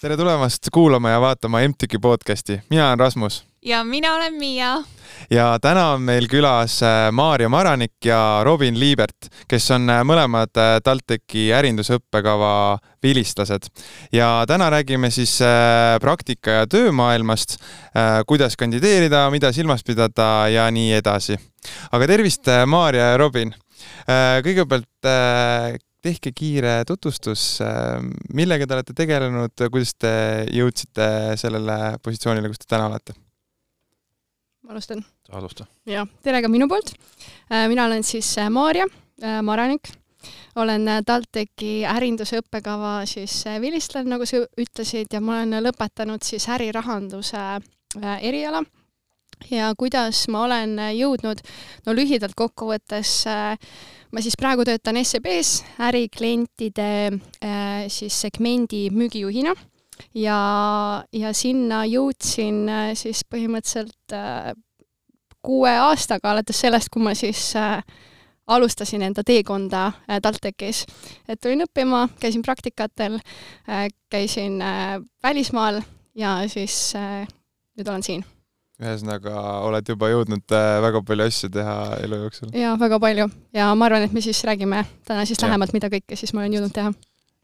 tere tulemast kuulama ja vaatama MTÜK podcasti, mina olen Rasmus. ja mina olen Miia. ja täna on meil külas äh, Maarja Maranik ja Robin Liibert, kes on äh, mõlemad äh, TalTechi ärindusõppekava vilistlased. ja täna räägime siis praktika ja töömaailmast, kuidas kandideerida, mida silmas pidada ja nii edasi. aga tervist, Maarja ja Robin. kõigepealt tehke kiire tutvustus, millega te olete tegelenud, kuidas te jõudsite sellele positsioonile, kus te täna olete? ma alustan. sa alusta. jah, tere ka minu poolt. Äh, mina olen siis äh, Maarja äh, Maranik, olen TalTechi ärinduse õppekava siis vilistlane, nagu sa ütlesid, ja ma olen lõpetanud siis ärirahanduse eriala ja kuidas ma olen jõudnud, no lühidalt kokkuvõttes äh, ma siis praegu töötan SEB-s äriklientide äh, siis segmendi müügijuhina ja, ja sinna jõudsin äh, siis põhimõtteliselt äh, kuue aastaga, alates sellest, kui ma siis alustasin enda teekonda TalTechis. et tulin õppima, käisin praktikatel, käisin välismaal ja siis nüüd olen siin ühesõnaga oled juba jõudnud äh, väga palju asju teha elu jooksul. jaa, väga palju ja ma arvan, et me siis räägime täna siis lähemalt, mida kõike siis ma olen jõudnud teha.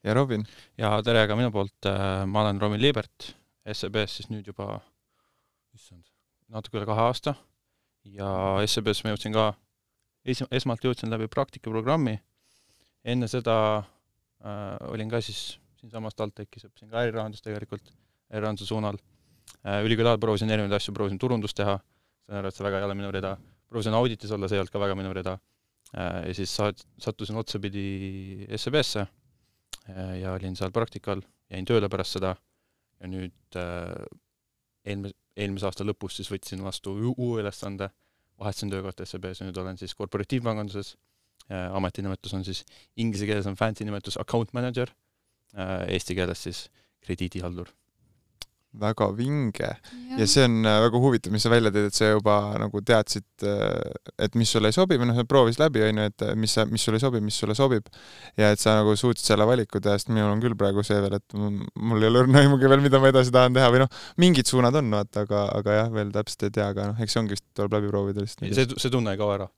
ja Robin? ja tere ka minu poolt, äh, ma olen Robin Liibert, SEB-s siis nüüd juba, issand, natuke üle kahe aasta ja SEB-s ma jõudsin ka, es-, esmalt jõudsin läbi praktikaprogrammi, enne seda äh, olin ka siis siinsamas TalTechis, õppisin ka ärirahandust tegelikult, ärirahanduse suunal ülikooli ajal proovisin erinevaid asju, proovisin turundust teha, sain aru, et see väga ei ole minu rida, proovisin auditis olla, see ei olnud ka väga minu rida, äh, ja siis saat-, sattusin otsapidi SEB-sse äh, ja olin seal praktikal, jäin tööle pärast seda. Ja nüüd eelmise, eelmise aasta lõpus siis võtsin vastu uue ülesande, vahetasin töökohta SEB-s ja nüüd olen siis korporatiivpanganduses, ametinimetus on siis, inglise keeles on fancy nimetus account manager, eesti keeles siis krediidihaldur väga vinge ja. ja see on äh, väga huvitav, mis sa välja tõid, et sa juba nagu teadsid, äh, et mis sulle ei sobi või noh, sa proovisid läbi, on ju, et mis sa, mis sulle ei sobi, mis sulle sobib. ja et sa nagu suutsid selle valiku teha, sest minul on küll praegu see veel, et mul ei ole õrna aimugi veel, mida ma edasi tahan teha või noh, mingid suunad on, vaata, aga, aga jah, veel täpselt ei tea, aga noh, eks see ongi vist, tuleb läbi proovida lihtsalt. see, see tunne ei kao ära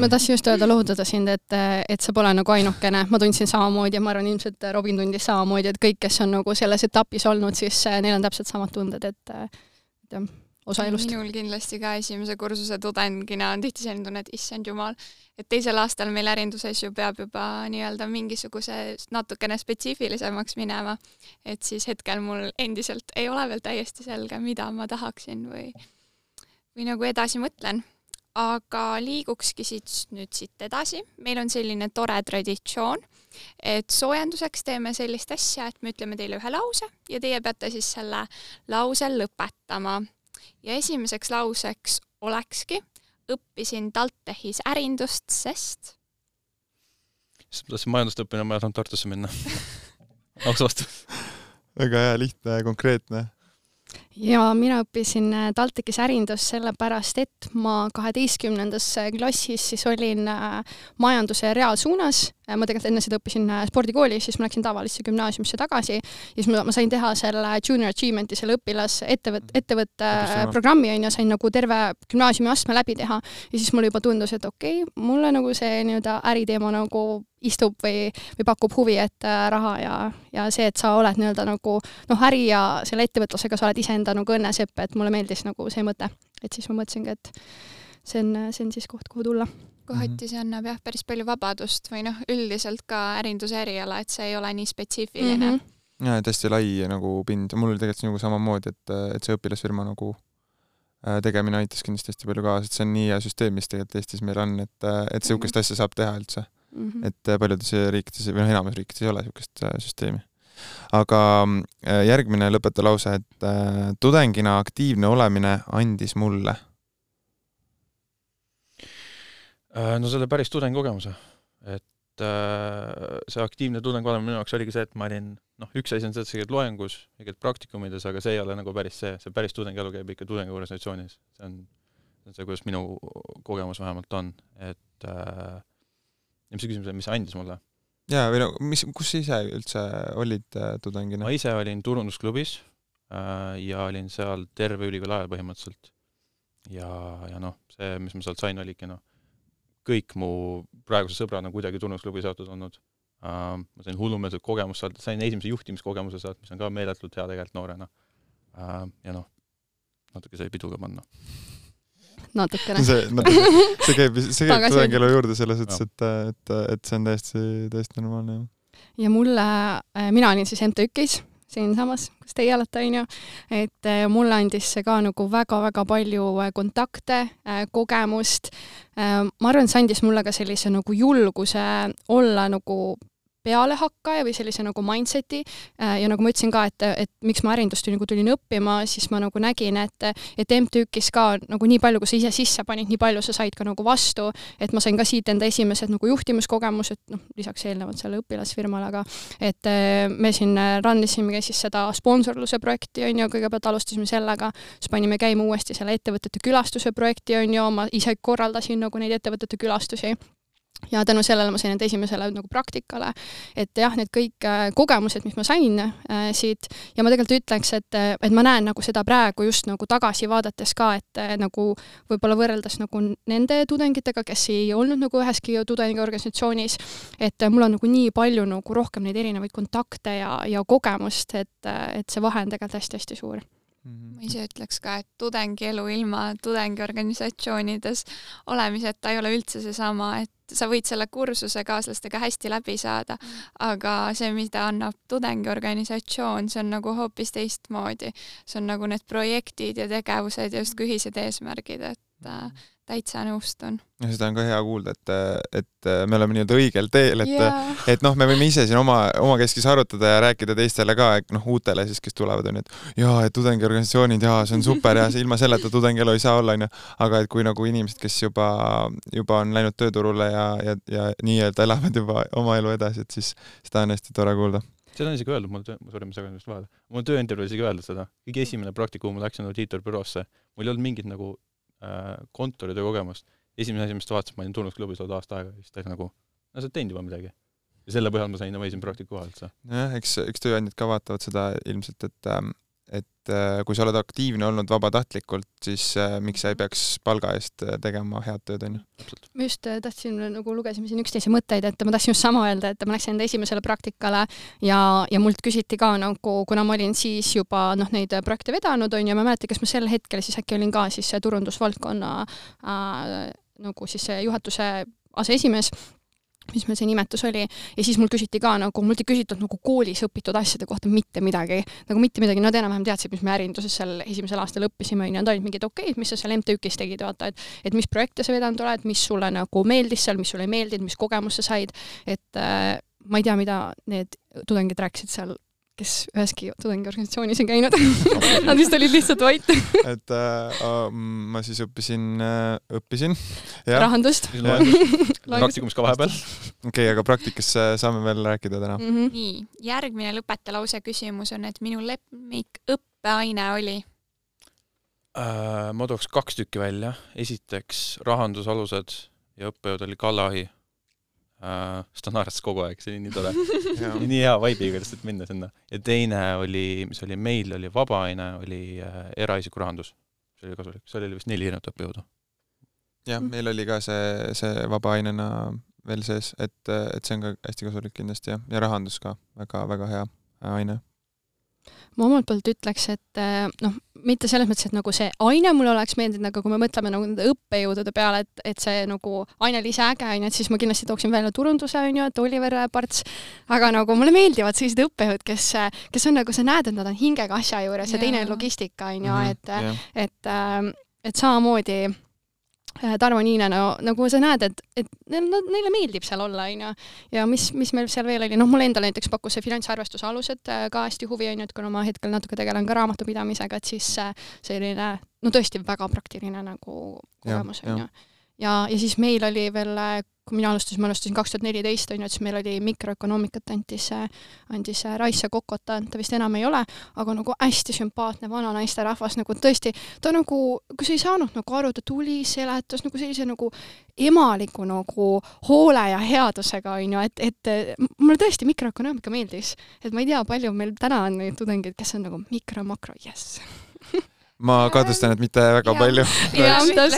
ma tahtsin just öelda, lohutada sind, et, et sa pole nagu ainukene, ma tundsin samamoodi ja ma arvan, ilmselt Robin tundis samamoodi, et kõik, kes on nagu selles etapis olnud, siis eh, neil on täpselt samad tunded, et et jah, osa elust. minul kindlasti ka esimese kursuse tudengina on tihti selline tunne, et issand jumal, et teisel aastal meil ärinduses ju peab juba nii-öelda mingisuguse natukene spetsiifilisemaks minema, et siis hetkel mul endiselt ei ole veel täiesti selge, mida ma tahaksin või või nagu edasi mõtlen aga liigukski siit nüüd siit edasi, meil on selline tore traditsioon, et soojenduseks teeme sellist asja, et me ütleme teile ühe lause ja teie peate siis selle lause lõpetama. ja esimeseks lauseks olekski, õppisin TalTechis ärindust, sest sest ma tahtsin majandust õppida, ma ei tahtnud Tartusse minna aus vastus. väga hea, lihtne ja konkreetne ja mina õppisin äh, TalTechis ärindust sellepärast, et ma kaheteistkümnendas klassis siis olin äh, majanduse reaalsuunas, äh, ma tegelikult enne seda õppisin spordikoolis, siis ma läksin tavalisse gümnaasiumisse tagasi. Ja siis ma, ma sain teha selle junior achievement'i, selle õpilas ettevõtte, ettevõtte programmi on ju, sain nagu terve gümnaasiumiastme läbi teha. Ja siis mulle juba tundus, et okei okay,, mulle nagu see nii-öelda äriteema nagu istub või, või pakub huvi, et äh, raha ja, ja see, et sa oled nii-öelda nagu noh, äri ja selle ettevõtlusega sa oled iseenda nagu õnnesepp, et mulle meeldis nagu see mõte. et siis ma mõtlesingi, et see on, see on siis koht, kuhu tulla. kohati see annab jah, päris palju vabadust või noh, üldiselt ka ärinduse eriala, et see ei ole nii spetsiifiline mm. -hmm ja, et hästi lai nagu pind, mul oli tegelikult nagu samamoodi, et, et see õpilasfirma nagu äh, tegemine aitas kindlasti hästi palju kaasa, et see on nii hea süsteem, mis tegelikult Eestis meil on, et, et niisugust -hmm. asja saab teha üldse mm. -hmm. et äh, paljudes riikides või noh, enamus riikides ei ole niisugust äh, süsteemi. aga äh, järgmine lõpeta lause, et tudengina aktiivne olemine andis mulle. no selle päris tudengikogemuse, et see aktiivne tudeng olemine minu jaoks oligi see, et ma olin noh, üks asi on see, et sa käid loengus ja käid praktikumides, aga see ei ole nagu päris see, see päris tudengielu käib ikka tudengiorganisatsioonis, see on, see on see, kuidas minu kogemus vähemalt on, et äh, ja mis see küsimus oli, mis andis mulle jaa, või no mis, kus sa ise üldse olid äh, tudengina? ma ise olin turundusklubis äh, ja olin seal terve ülikooli ajal põhimõtteliselt. ja, ja noh, see, mis ma sealt sain, oligi noh, kõik mu praegused sõbrad on kuidagi turundusklubi seotud olnud äh,. ma sain hullumeelset kogemust sealt, sain esimese juhtimiskogemuse sealt, mis on ka meeletult hea tegelikult noorena äh,. ja noh, natuke sai pidu ka panna natukene. see, natuke, see käib, see käib tudengile juurde selles mõttes, et, et, et see on täiesti, täiesti normaalne, jah. ja mulle, äh, mina olin siis MTÜK-is siinsamas, kus teie olete, on ju, et äh, mulle andis see ka nagu väga-väga palju äh, kontakte, kogemust. ma arvan, et see andis mulle ka sellise nagu julguse olla nagu pealehakkaja või sellise nagu mindset'i. Äh, ja nagu ma ütlesin ka, et, et miks ma ärindust nagu tulin õppima, siis ma nagu nägin, et, et MTÜK-is ka nagu nii palju, kui sa ise sisse panid, nii palju sa said ka nagu vastu, et ma sain ka siit enda esimesed nagu juhtimiskogemused, noh, lisaks eelnevalt selle õpilasfirmale, aga et äh, me siin run isimegi siis seda sponsorluse projekti, on ju, kõigepealt alustasime sellega, siis panime käima uuesti selle ettevõtete külastuse projekti, on ju, ma ise korraldasin nagu neid ettevõtete külastusi ja tänu sellele ma sain enda esimesele nagu praktikale, et jah, need kõik äh, kogemused, mis ma sain äh, siit ja ma tegelikult ütleks, et, et ma näen nagu seda praegu just nagu tagasi vaadates ka, et äh, nagu võib-olla võrreldes nagu nende tudengitega, kes ei olnud nagu üheski tudengiorganisatsioonis, et mul on nagu nii palju nagu rohkem neid erinevaid kontakte ja, ja kogemust, et, et see vahe on tegelikult hästi-hästi suur ma ise ütleks ka, et tudengielu ilma tudengiorganisatsioonides olemiseta ei ole üldse seesama, et sa võid selle kursuse kaaslastega hästi läbi saada, mm. aga see, mida annab tudengiorganisatsioon, see on nagu hoopis teistmoodi. see on nagu need projektid ja tegevused ja justkui ühised eesmärgid, et äh, täitsa nõustun. ja seda on ka hea kuulda, et, et me oleme nii-öelda õigel teel, et yeah., et noh, me võime ise siin oma, omakeskis arutada ja rääkida teistele ka, et noh, uutele siis, kes tulevad, onju, et jaa, et tudengiorganisatsioonid, jaa, see on super ja ilma selleta tudengielu ei saa olla, onju. aga et kui nagu inimesed, kes juba, juba on läinud tööturule ja, ja, ja nii-öelda elavad juba oma elu edasi, et siis seda on hästi tore kuulda seda on isegi öeldud mulle töö, sorry, ma segan just vahele, mul tööintervjuul isegi öeldud seda, kõige esimene praktikum, ma läksin audiitorbüroosse, mul ei olnud mingit nagu kontoritöö kogemust. esimene asi, mis ta vaatas, ma olin turnusklubis olnud aasta aega, siis ta nagu, no sa oled teinud juba midagi. ja selle põhjal ma sain oma esimese praktika koha üldse. nojah, eks, eks tööandjad ka vaatavad seda ilmselt, et ähm, et äh, kui sa oled aktiivne olnud vabatahtlikult, siis äh, miks sa ei peaks palga eest äh, tegema head tööd, on ju? ma just tahtsin, nagu lugesime siin üksteise mõtteid, et ma tahtsin just sama öelda, et ma läksin enda esimesele praktikale ja, ja mult küsiti ka nagu, kuna ma olin siis juba noh, neid projekte vedanud, on ju, ma ei mäleta, kas ma sel hetkel siis äkki olin ka siis turundusvaldkonna äh, nagu siis juhatuse aseesimees mis meil see nimetus oli, ja siis mul küsiti ka nagu, mult ei küsitud nagu koolis õpitud asjade kohta mitte midagi, nagu mitte midagi, nad enam-vähem teadsid, mis me ärinduses seal esimesel aastal õppisime, onju, nad olid mingid okeid, mis sa seal MTÜ-kis tegid, vaata, et et mis projekte sa vedanud oled, mis sulle nagu meeldis seal, mis sulle ei meeldinud, mis kogemuse said, et äh, ma ei tea, mida need tudengid rääkisid seal kes üheski tudengiorganisatsioonis ei käinud Nad vist olid lihtsalt vait et äh, ma siis õppisin äh,, õppisin. rahandust. praktikumis ka vahepeal. okei okay,, aga praktikas saame veel rääkida täna mm. -hmm. nii, järgmine lõpetelause küsimus on, et minu lemmik õppeaine oli äh,? ma tooks kaks tükki välja. esiteks rahandusalused ja õppejõud oli Kalle Ahi äh,. sest ta naeratas kogu aeg, see oli nii tore nii, nii hea vibe'iga lihtsalt minna sinna. ja teine oli, mis oli meil, oli vabaaine, oli äh, eraisiku rahandus. see oli kasulik, seal oli vist neli erinevat õppejõudu. jah, meil oli ka see, see vabaainena veel sees, et, et see on ka hästi kasulik kindlasti jah, ja rahandus ka väga-väga hea aine ma omalt poolt ütleks, et eh, noh, mitte selles mõttes, et nagu see aine mulle oleks meeldinud, aga kui me mõtleme nagu nende õppejõudude peale, et, et see nagu aine oli ise äge, onju, et siis ma kindlasti tooksin välja turunduse, onju, et Oliver Parts, aga nagu mulle meeldivad sellised õppejõud, kes, kes on nagu, sa näed, et nad on hingega asja juures yeah. ja teine on logistika, onju, mhm, et yeah., et, et, et samamoodi Äh, Tarmo Niine, no nagu sa näed, et, et neil, neile meeldib seal olla, onju. ja mis, mis meil seal veel oli, noh, mulle endale näiteks pakkus see finantsarvestuse alused äh, ka hästi huvi, onju, et kuna ma hetkel natuke tegelen ka raamatupidamisega, et siis äh, selline, no tõesti väga praktiline nagu kogemus, onju. ja, ja siis meil oli veel kui mina alustasin, ma alustasin kaks tuhat neliteist, on ju, et siis meil oli mikroökonoomikat andis, andis Raisa Kokota, ta vist enam ei ole, aga nagu hästi sümpaatne vana naisterahvas, nagu tõesti, ta nagu, sa ei saanud nagu aru, ta tuli, seletas nagu sellise nagu emaliku nagu hoole ja headusega, on ju, et, et mulle tõesti mikroökonoomika meeldis. et ma ei tea, palju meil täna on neid tudengeid, kes on nagu mikro-makro, jess ma kahtlustan, et mitte väga ja. palju.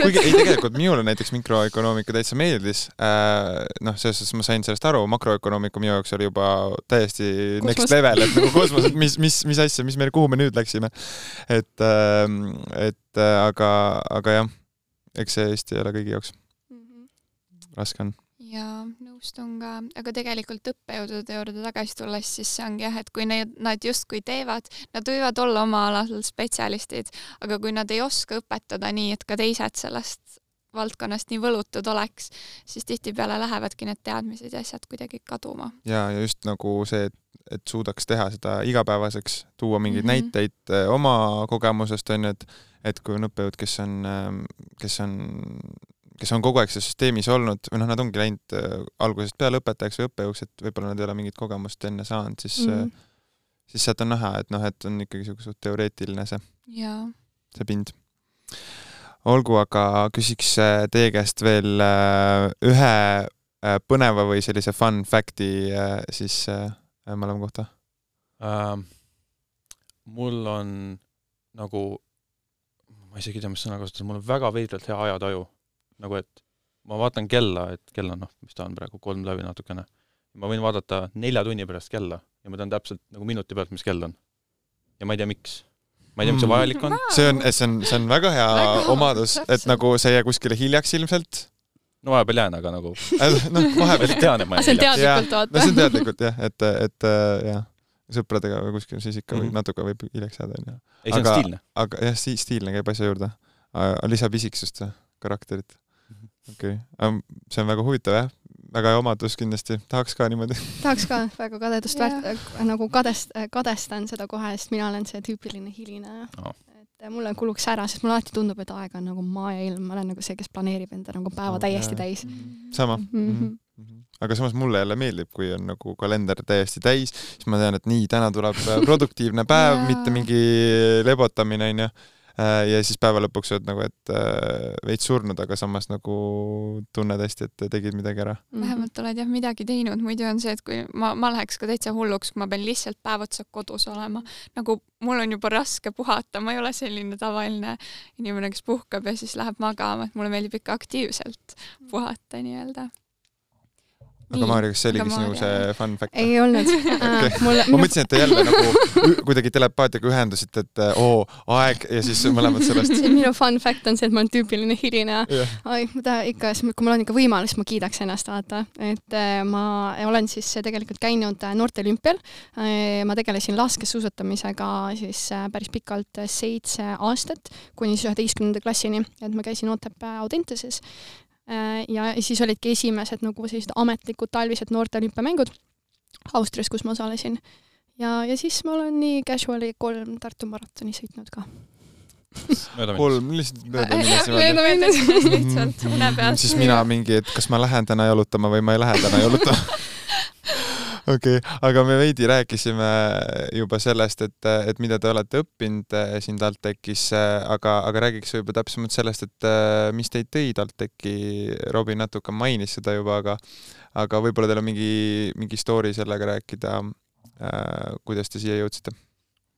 kuigi ei, tegelikult minule näiteks mikroökonoomika täitsa meeldis äh,. noh, selles suhtes ma sain sellest aru, makroökonoomika minu jaoks oli juba täiesti Kosmos. next level, et nagu kosmos, et mis, mis, mis asja, mis meil, kuhu me nüüd läksime. et äh,, et äh, aga, aga jah, eks see Eesti ei ole kõigi jaoks mm. -hmm. raske on jaa, nõustun ka, aga tegelikult õppejõudude juurde tagasi tulles, siis see ongi jah, et kui need, nad justkui teevad, nad võivad olla oma alal spetsialistid, aga kui nad ei oska õpetada nii, et ka teised sellest valdkonnast nii võlutud oleks, siis tihtipeale lähevadki need teadmised ja asjad kuidagi kaduma. ja, ja just nagu see, et, et suudaks teha seda igapäevaseks, tuua mingeid mm -hmm. näiteid eh, oma kogemusest, on ju, et et kui on õppejõud, kes on, kes on kes on kogu aeg selles süsteemis olnud või noh, nad ongi läinud äh, algusest peale õpetajaks või õppejõuks, et võib-olla nad ei ole mingit kogemust enne saanud, siis mm, -hmm. siis sealt on näha, et noh, et on ikkagi niisugune suht teoreetiline see, see pind. olgu, aga küsiks äh, teie käest veel ühe põneva või sellise fun fact'i siis mõlema kohta uh,. mul on nagu, ma isegi ei tea, mis sõna kasutada, mul on väga veidralt hea ajataju nagu et ma vaatan kella, et kell on noh, mis ta on praegu, kolm läbi natukene. ma võin vaadata nelja tunni pärast kella ja ma tean täpselt nagu minuti pealt, mis kell on. ja ma ei tea, miks. ma ei tea, miks see vajalik on. see on, see on, see on väga hea väga omadus, et nagu sa ei jää kuskile hiljaks ilmselt. no vahepeal jään, aga nagu noh, vahepeal tean, et ma jään hiljaks. see on teadlikult, vaata. no see on teadlikult jah, et, et jah sõpradega või kuskil, siis ikka mm -hmm. võib natuke võib hiljaks jääda, onju. stiilne. aga jah, stiilne käib asja juurde. lisab isiksust, karakterit okei. Okay., see on väga huvitav jah, väga hea omadus kindlasti, tahaks ka niimoodi. tahaks ka, väga kadedust väärt, nagu kadest-, kadestan seda kohe, sest mina olen see tüüpiline hiline. Oh.. et mulle kuluks ära, sest mulle alati tundub, et aeg on nagu maa ja ilm, ma olen nagu see, kes planeerib enda nagu päeva oh, täiesti täis. sama. Mm. -hmm. Mm -hmm aga samas mulle jälle meeldib, kui on nagu kalender täiesti täis, siis ma tean, et nii, täna tuleb produktiivne päev mitte mingi lebotamine, onju. Äh, ja siis päeva lõpuks oled nagu, et äh, veits surnud, aga samas nagu tunned hästi, et tegid midagi ära. Mhm. vähemalt oled jah midagi teinud, muidu on see, et kui ma, ma läheks ka täitsa hulluks, kui ma pean lihtsalt päev otsa kodus olema. nagu mul on juba raske puhata, ma ei ole selline tavaline inimene, kes puhkab ja siis läheb magama, et mulle meeldib ikka aktiivselt puhata nii-öelda aga Maarja, kas see oligi sinu see fun fact? ei olnud okay.. ma mõtlesin, et te jälle nagu kuidagi telepaatiaga ühendusite, et oo, aeg ja siis mõlemad sellest. minu fun fact on see, et ma olen tüüpiline hiline yeah.. oi, ma tahan ikka, kui mul on ikka võimalus, ma kiidaks ennast, vaata. et äh, ma olen siis tegelikult käinud äh, noorteolümpial. Äh, ma tegelesin laskesuusatamisega siis päris pikalt, seitse aastat, kuni siis üheteistkümnenda klassini, et ma käisin Otepää Audenteses Äh, ja siis olidki esimesed nagu sellised ametlikud talvised noorte olümpiamängud Austrias, kus ma osalesin. ja, ja siis ma olen nii casual'i kolm Tartu maratoni sõitnud ka. kolm, lihtsalt möödaminnes lihtsalt une pealt. siis mina mingi, et kas ma lähen täna jalutama või ma ei lähe täna jalutama okei okay,, aga me veidi rääkisime juba sellest, et, et mida te olete õppinud eh, siin TalTechis, eh, aga, aga räägiks võib-olla täpsemalt sellest, et eh, mis teid tõi TalTechi, Robin natuke mainis seda juba, aga aga võib-olla teil on mingi, mingi story sellega rääkida kuidas te siia jõudsite?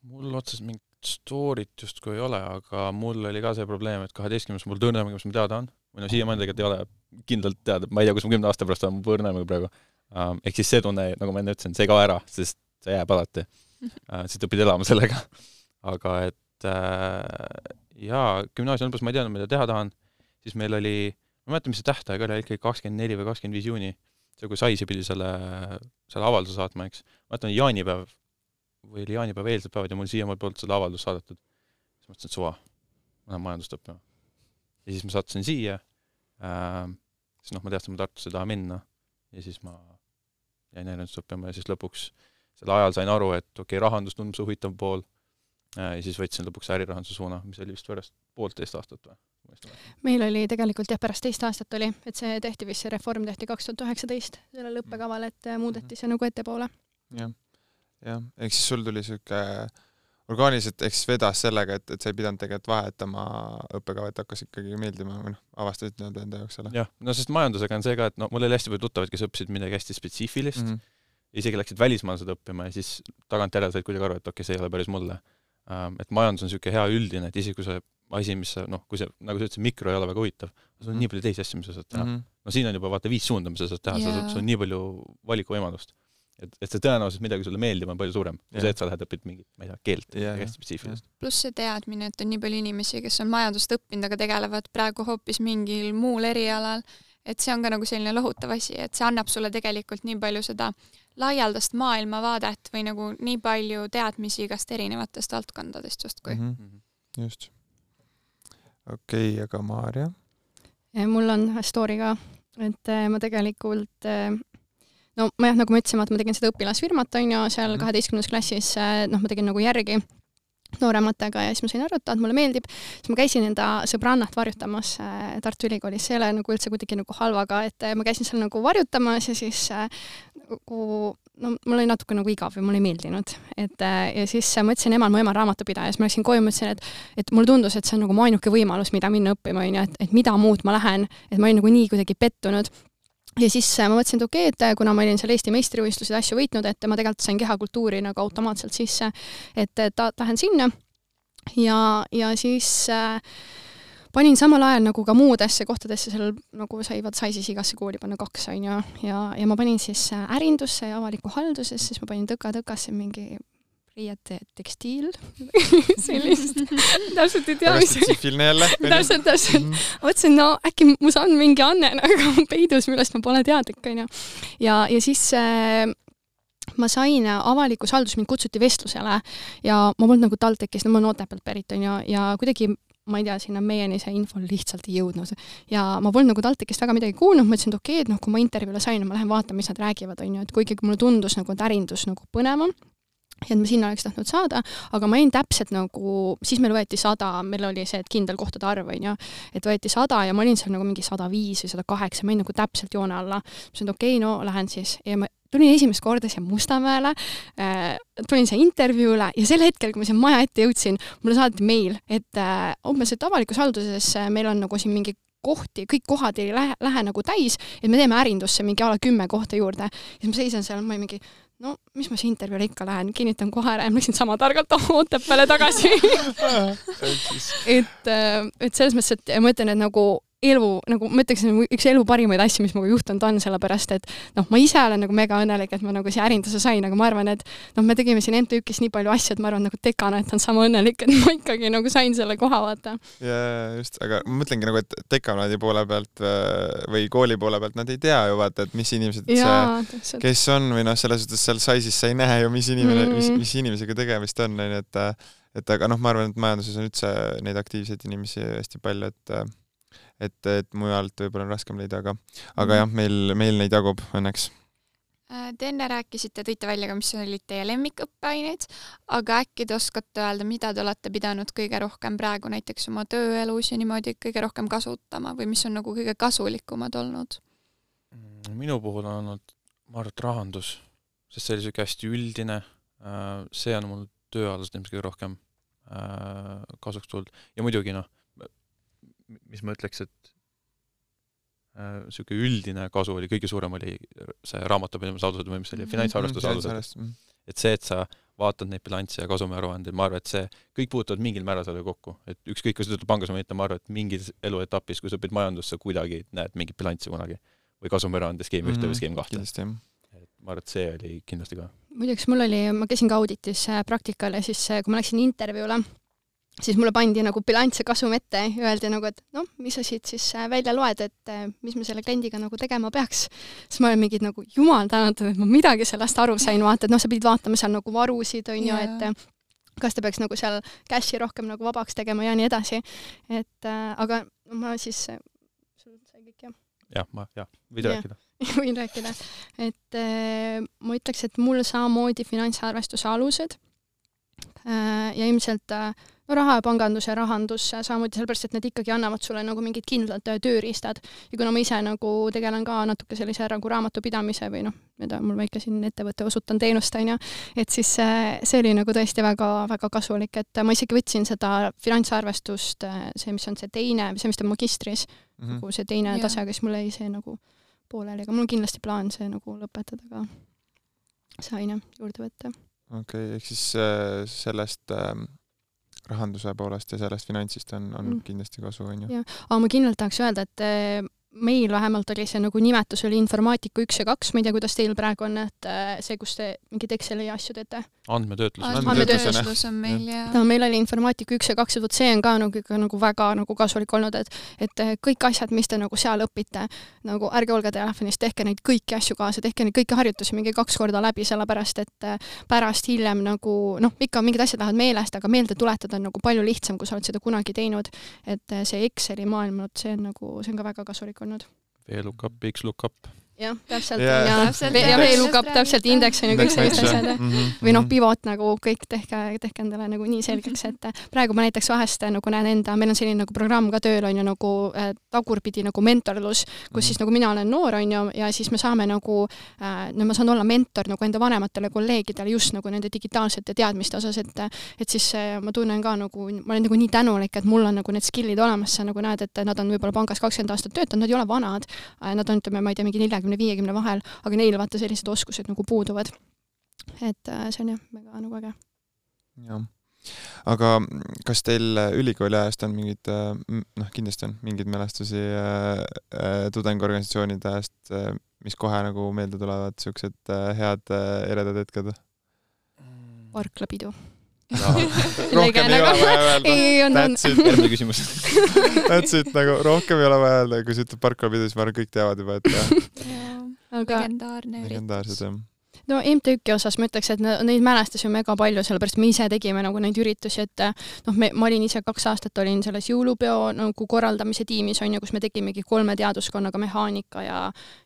mul otseselt mingit story't justkui ei ole, aga mul oli ka see probleem, et kaheteistkümnes mul tõrnem, mis mul teada on, või no siiamaani tegelikult ei ole kindlalt teada, ma ei tea, kus ma kümne aasta pärast olen, mul põrnem praegu ehk siis see tunne, nagu ma enne ütlesin, see ei kao ära, sest see jääb alati uh,. siis õpid elama sellega. aga et uh, jaa, gümnaasiumi lõpus ma ei teadnud, mida teha tahan, siis meil oli, ma ei mäleta, mis see tähtaeg oli, ikkagi kakskümmend neli või kakskümmend viis juuni, see, kui Saisi pidi selle, selle avalduse saatma, eks. ma mäletan, jaanipäev või oli jaanipäeva eelsed päevad ja mul siiamaani polnud seda avaldust saadetud. siis mõtlesin, et suva, ma lähen majandust õppima. ja siis ma sattusin siia äh,, siis noh, ma teadsin, et ma Tartusse ei taha minna ja siis ma jäin äärendust õppima ja siis lõpuks sel ajal sain aru, et okei okay,, rahandus tundub see huvitav pool, ja siis võtsin lõpuks ärirahanduse suuna, mis oli vist pärast poolteist aastat või, meil oli tegelikult jah, pärast teist aastat oli, et see tehti vist, see reform tehti kaks tuhat üheksateist sellel õppekaval, et äh, muudeti see nagu ettepoole. jah, jah, ehk siis sul tuli sihuke orgaaniliselt siis vedas sellega, et, et sa ei pidanud tegelikult vahetama õppekava, et hakkas ikkagi meeldima või noh, avastasid nii-öelda enda jaoks selle. jah, no sest majandusega on see ka, et no mul oli hästi palju tuttavaid, kes õppisid midagi hästi spetsiifilist mm, -hmm. isegi läksid välismaale seda õppima ja siis tagantjärele said kuidagi aru, et okei okay,, see ei ole päris mulle. et majandus on niisugune hea üldine, et isegi kui see asi, mis sa noh, kui see, nagu sa ütlesid, mikro ei ole väga huvitav, sul on mm -hmm. nii palju teisi asju, mis sa saad teha mm. -hmm. no siin on juba vaata viis suunda, mis sa saad teha yeah., sul on nii palju valikuvõimalust et, et see tõenäosus, midagi sulle meeldib, on palju suurem kui see, et sa lähed õpid mingit, ma ei tea, keelt yeah,, hästi spetsiifilist. pluss see teadmine, et on nii palju inimesi, kes on majandust õppinud, aga tegelevad praegu hoopis mingil muul erialal, et see on ka nagu selline lohutav asi, et see annab sulle tegelikult nii palju seda laialdast maailmavaadet või nagu nii palju teadmisi igast erinevatest valdkondadest justkui mm. -hmm. just. okei okay,, aga Maarja? mul on story ka, et eh, ma tegelikult eh, no ma jah, nagu ma ütlesin, vaata ma tegin seda õpilasfirmat, on ju, seal mhm. kaheteistkümnendas klassis, äh, noh, ma tegin nagu järgi noorematega ja siis ma sain aru, et mulle meeldib, siis ma käisin enda sõbrannat varjutamas äh, Tartu Ülikoolis, see ei ole nagu üldse kuidagi nagu halvaga, et äh, ma käisin seal nagu varjutamas ja siis nagu no mul oli natuke nagu igav või mulle ei meeldinud, et ja siis ma ütlesin emal, mu ema on raamatupidaja, siis ma läksin koju, ma ütlesin, et et mulle tundus, et see on nagu mu ainuke võimalus, mida minna õppima, on ju, et, et mida muud ma lähen, et ma olin nagu nii kuidagi pettunud ja siis äh, ma mõtlesin, et okei okay,, et äh, kuna ma olin seal Eesti meistrivõistlusi ja asju võitnud, et ma tegelikult sain kehakultuuri nagu automaatselt sisse, et ta-, tahan sinna. ja, ja siis äh, panin samal ajal nagu ka muudesse kohtadesse seal nagu sai, vaat sai siis igasse kooli panna kaks, on ju, ja, ja ma panin siis äh, ärindusse ja avalikku haldusesse, siis ma panin tõka-tõkasse mingi riiete tekstiil sellist, täpselt ei tea, mis spetsiifiline jälle. täpselt, täpselt mm. -hmm. mõtlesin, no äkki mul on mingi anne nagu peidus, millest ma pole teadlik, onju. ja, ja siis äh, ma sain avalikus halduses, mind kutsuti vestlusele ja ma polnud nagu TalTechis, no ma olen Otepäält pärit, onju, ja kuidagi ma ei tea, sinna meieni see info lihtsalt ei jõudnud. ja ma polnud nagu TalTechist väga midagi kuulnud, mõtlesin, et okei okay,, et noh, kui ma intervjuule sain, ma lähen vaatan, mis nad räägivad, on ju, et kuigi mulle tundus nagu, et ärindus nagu põnevam ja et ma sinna oleks tahtnud saada, aga ma olin täpselt nagu, siis meil võeti sada, meil oli see, et kindel kohtade arv, on ju, et võeti sada ja ma olin seal nagu mingi sada viis või sada kaheksa, ma olin nagu täpselt joone alla. ma ütlesin, et okei okay,, no lähen siis ja ma tulin esimest korda siia Mustamäele äh,, tulin siia intervjuule ja sel hetkel, kui ma siia maja ette jõudsin, mulle saadeti meil, et äh, umbes, et avalikus halduses äh, meil on nagu siin mingi kohti, kõik kohad ei lähe, lähe nagu täis, et me teeme ärindusse mingi a la kümme kohta juurde. ja siis ma seisan seal, ma olin mingi no mis ma siis intervjuule ikka lähen, kinnitan kohe ära ja ma läksin sama targalt Otepääle tagasi. Et, äh, et selles mõttes, et ma ütlen, et nagu elu, nagu ma ütleks, üks elu parimaid asju, mis minuga juhtunud on, sellepärast et noh, ma ise olen nagu mega õnnelik, et ma nagu siia ärinduse sain, aga ma arvan, et noh, me tegime siin MTÜ-kis nii palju asju, et ma arvan, nagu dekana, et on sama õnnelik, et ma ikkagi nagu sain selle koha, vaata. jaa, just, aga ma mõtlengi nagu, et dekanaadi poole pealt äh, või kooli poole pealt nad ei tea ju vaata, et mis inimesed Jaa, see, kes on või noh, selles suhtes seal SAIS-is sa ei näe ju, mis inimene mm, -hmm. mis, mis inimesega tegemist on, onju, et et aga noh, ma arvan, et majanduses on üldse neid aktiivseid inimesi hästi palju, et et, et mujalt võib-olla on raskem leida, aga, aga mm. jah, meil, meil neid jagub õnneks. Äh, te enne rääkisite, tõite välja ka, mis olid teie lemmikõppeained, aga äkki te oskate öelda, mida te olete pidanud kõige rohkem praegu näiteks oma tööelus ja niimoodi kõige rohkem kasutama või mis on nagu kõige kasulikumad olnud? Mm, minu puhul on olnud, ma arvan, et rahandus, sest see oli niisugune hästi üldine, äh, see on mul tööalaselt ilmselt kõige rohkem äh, kasuks tulnud ja muidugi noh, mis ma ütleks, et niisugune äh, üldine kasu oli, kõige suurem oli see raamatupidamisalused või mis see oli, mhm. finantsarvestusalused. Mhm. et see, et sa vaatad neid bilansse ja kasumiaruandeid, ma arvan, et see, kõik puutuvad mingil määral sellega kokku. et ükskõik, kas sa töötad pangas või mitte, ma arvan, et mingis eluetapis, kui sa õpid majandusse, kuidagi näed mingit bilanssi kunagi. või kasumiaruande skeemi ühte mm -hmm. või skeemi kahte. et ma arvan, et see oli kindlasti ka. muideks mul oli, ma käisin ka auditis äh, praktikal ja siis, äh, kui ma läksin intervjuule, siis mulle pandi nagu bilanss ja kasum ette ja öeldi nagu, et noh, mis sa siit siis äh, välja loed, et äh, mis me selle kliendiga nagu tegema peaks. siis ma olin mingi nagu jumal tänatud, et ma midagi sellest aru sain, vaata, et noh, sa pidid vaatama seal nagu varusid, on ju, et äh, kas ta peaks nagu seal cash'i rohkem nagu vabaks tegema ja nii edasi. et äh, aga ma siis, sul sai kõik jah? jah, ma, jah, võid ja. rääkida võin rääkida, et äh, ma ütleks, et mul samamoodi finantsarvestuse alused äh, ja ilmselt äh, no raha ja ja rahandus samamoodi, sellepärast et need ikkagi annavad sulle nagu mingid kindlad äh, tööriistad. ja kuna ma ise nagu tegelen ka natuke sellise nagu raamatupidamise või noh, mida mul väike siin ettevõte, osutan teenust, on ju, et siis see, see oli nagu tõesti väga, väga kasulik, et ma isegi võtsin seda finantsarvestust, see, mis on see teine, see, mis ta magistris mm, -hmm. nagu see teine yeah. tase, aga siis mul jäi see nagu pooleli, aga mul on kindlasti plaan see nagu lõpetada ka, see aine juurde võtta. okei okay,, ehk siis äh, sellest äh, rahanduse poolest ja sellest finantsist on, on mm. kindlasti kasu, on ju. jah, aga ma kindlalt tahaks öelda, et meil vähemalt oli see nagu nimetus oli informaatika üks ja kaks, ma ei tea, kuidas teil praegu on, et äh, see, kus te mingeid Exceli asju teete? andmetöötlus. andmetöötlus on meil ja. no meil oli informaatika üks ja kaks ja vot see on ka nagu ikka nagu väga nagu kasulik olnud, et et äh, kõik asjad, mis te nagu seal õpite, nagu ärge olge telefonis, tehke neid kõiki asju kaasa, tehke neid kõiki harjutusi mingi kaks korda läbi, sellepärast et äh, pärast hiljem nagu noh, ikka mingid asjad lähevad meelest, aga meelde tuletada on nagu palju lihtsam, kui sa oled seda kunagi teinud. et see Exceli maailm, vot see on nagu, see on ka väga kasulik olnud. VLOOKUP, XLOOKUP jah, täpselt yeah. ja, ja VLOOKUP täpselt, indeks on ju kõik sellised asjad mm -hmm. või noh, pivot nagu kõik tehke, tehke endale nagu nii selgeks, et praegu ma näiteks vahest nagu näen enda, meil on selline nagu programm ka tööl on ju nagu äh, tagurpidi nagu mentorlus, kus mm -hmm. siis nagu mina olen noor on ju ja siis me saame nagu äh,, no ma saan olla mentor nagu enda vanematele kolleegidele just nagu nende digitaalsete teadmiste osas, et et siis äh, ma tunnen ka nagu, ma olen nagu nii tänulik, et mul on nagu need skill'id olemas, sa nagu näed, et nad on võib-olla pangas kakskümmend aastat töötanud, nad ei ole vanad äh,, nad on, ütleme, ma ei tea, mingi neljakümne neljakümne, viiekümne vahel, aga neil vaata sellised oskused nagu puuduvad. et äh, see on jah, väga nagu äge. jah aga kas teil ülikooli ajast on mingid, äh, noh, kindlasti on mingeid mälestusi äh, äh, tudengiorganisatsioonide ajast äh,, mis kohe nagu meelde tulevad, siuksed äh, head äh, eredad hetked? parklapidu no, rohkem ei ole vaja öelda. That's it. järgmine küsimus That's it, nagu rohkem ei ole vaja öelda, kui sa ütled parklapidu, siis ma arvan, kõik teavad juba, et jah. aga legendaarne üritus. legendaarsed jah no MTÜ-ki osas ma ütleks, et neid mälestusi on mega palju, sellepärast me ise tegime nagu neid üritusi, et noh, me, ma olin ise kaks aastat olin selles jõulupeo nagu korraldamise tiimis on ju, kus me tegimegi kolme teaduskonnaga mehaanika ja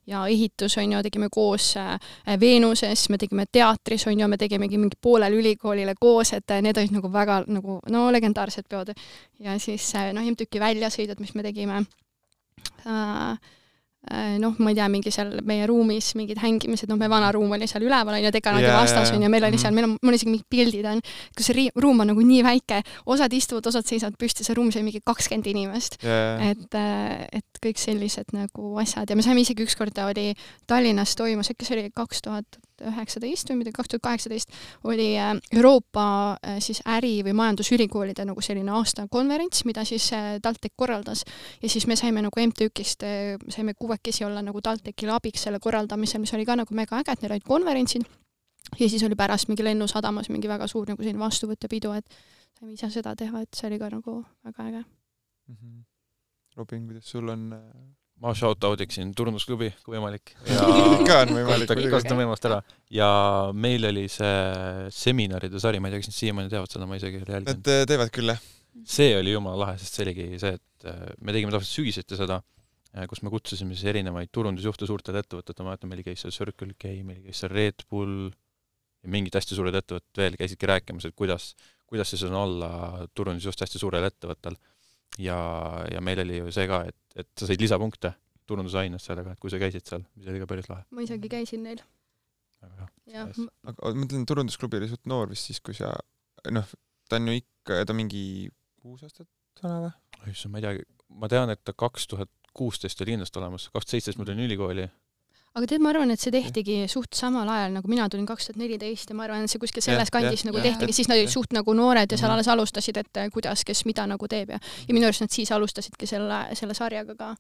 ja ehitus on ju, tegime koos äh, Veenuses, me tegime teatris on ju, me tegimegi mingi poolele ülikoolile koos, et need olid nagu väga nagu no legendaarsed peod. ja siis äh, noh, MTÜ-ki väljasõidud, mis me tegime äh, Äh, noh, ma ei tea, mingi seal meie ruumis mingid hängimised, noh, meie vana ruum oli seal üleval, on ju, dekanaadi yeah, vastas, on ju, meil oli seal, meil on, mul isegi mingid pildid on, kus see ruum on nagu nii väike, osad istuvad, osad seisavad püsti, see ruumis oli mingi kakskümmend inimest. Yeah.. et, äh, et kõik sellised nagu asjad. Ja me saime isegi ükskord, oli Tallinnas toimus, äkki see oli kaks tuhat üheksateist või midagi, kaks tuhat kaheksateist oli äh, Euroopa äh, siis äri- või majandusülikoolide nagu selline aastakonverents, mida siis äh, TalTech korraldas. ja siis me saime nagu MTÜ-kist, saime kuuekesi olla nagu TalTechile abiks selle korraldamisel, mis oli ka nagu mega äge, et neil olid konverentsid ja siis oli pärast mingi lennusadamas mingi väga suur nagu selline vastuvõttepidu, et saime ise seda teha, et see oli ka nagu väga äge mm. -hmm. Robin, kuidas sul on ma shout-out iksin turundusklubi, kui võimalik. ikka on võimalik. kasutan võimalust ära. ja meil oli see seminaride sari, ma ei tea, kas nad siiamaani teevad seda, ma isegi ei ole jälginud. Nad äh, teevad küll, jah. see oli jumala lahe, sest see oligi see, et äh, me tegime tavaliselt sügiseti seda, äh, kus me kutsusime siis erinevaid turundusjuhte suurtelt ettevõtetelt, ma mäletan, meil käis seal Circle K, meil käis seal Red Bull ja mingid hästi suured ettevõtted veel käisidki rääkimas, et kuidas, kuidas siis on olla turundusjuht hästi suurel ettevõttel ja, ja meil oli ju see ka, et, et sa said lisapunkte turundusaines sellega, et kui sa käisid seal, mis oli ka päris lahe. ma isegi käisin neil. väga hea. aga ma mõtlen, turundusklubi oli suht noor vist siis, kui sa, noh, ta on ju ikka, ta mingi kuus aastat vana või? issand, ma ei tea, ma tean, et ta kaks tuhat kuusteist oli kindlasti olemas, kaks tuhat seitseteist ma tulin ülikooli aga tead, ma arvan, et see tehtigi suht samal ajal, nagu mina tulin kaks tuhat neliteist ja ma arvan, et see kuskil selles yeah, kandis yeah, nagu yeah, tehtigi, siis nad olid suht nagu noored ja seal mhm. alles alustasid, et äh, kuidas, kes mida nagu teeb ja ja minu arust nad siis alustasidki selle, selle sarjaga ka.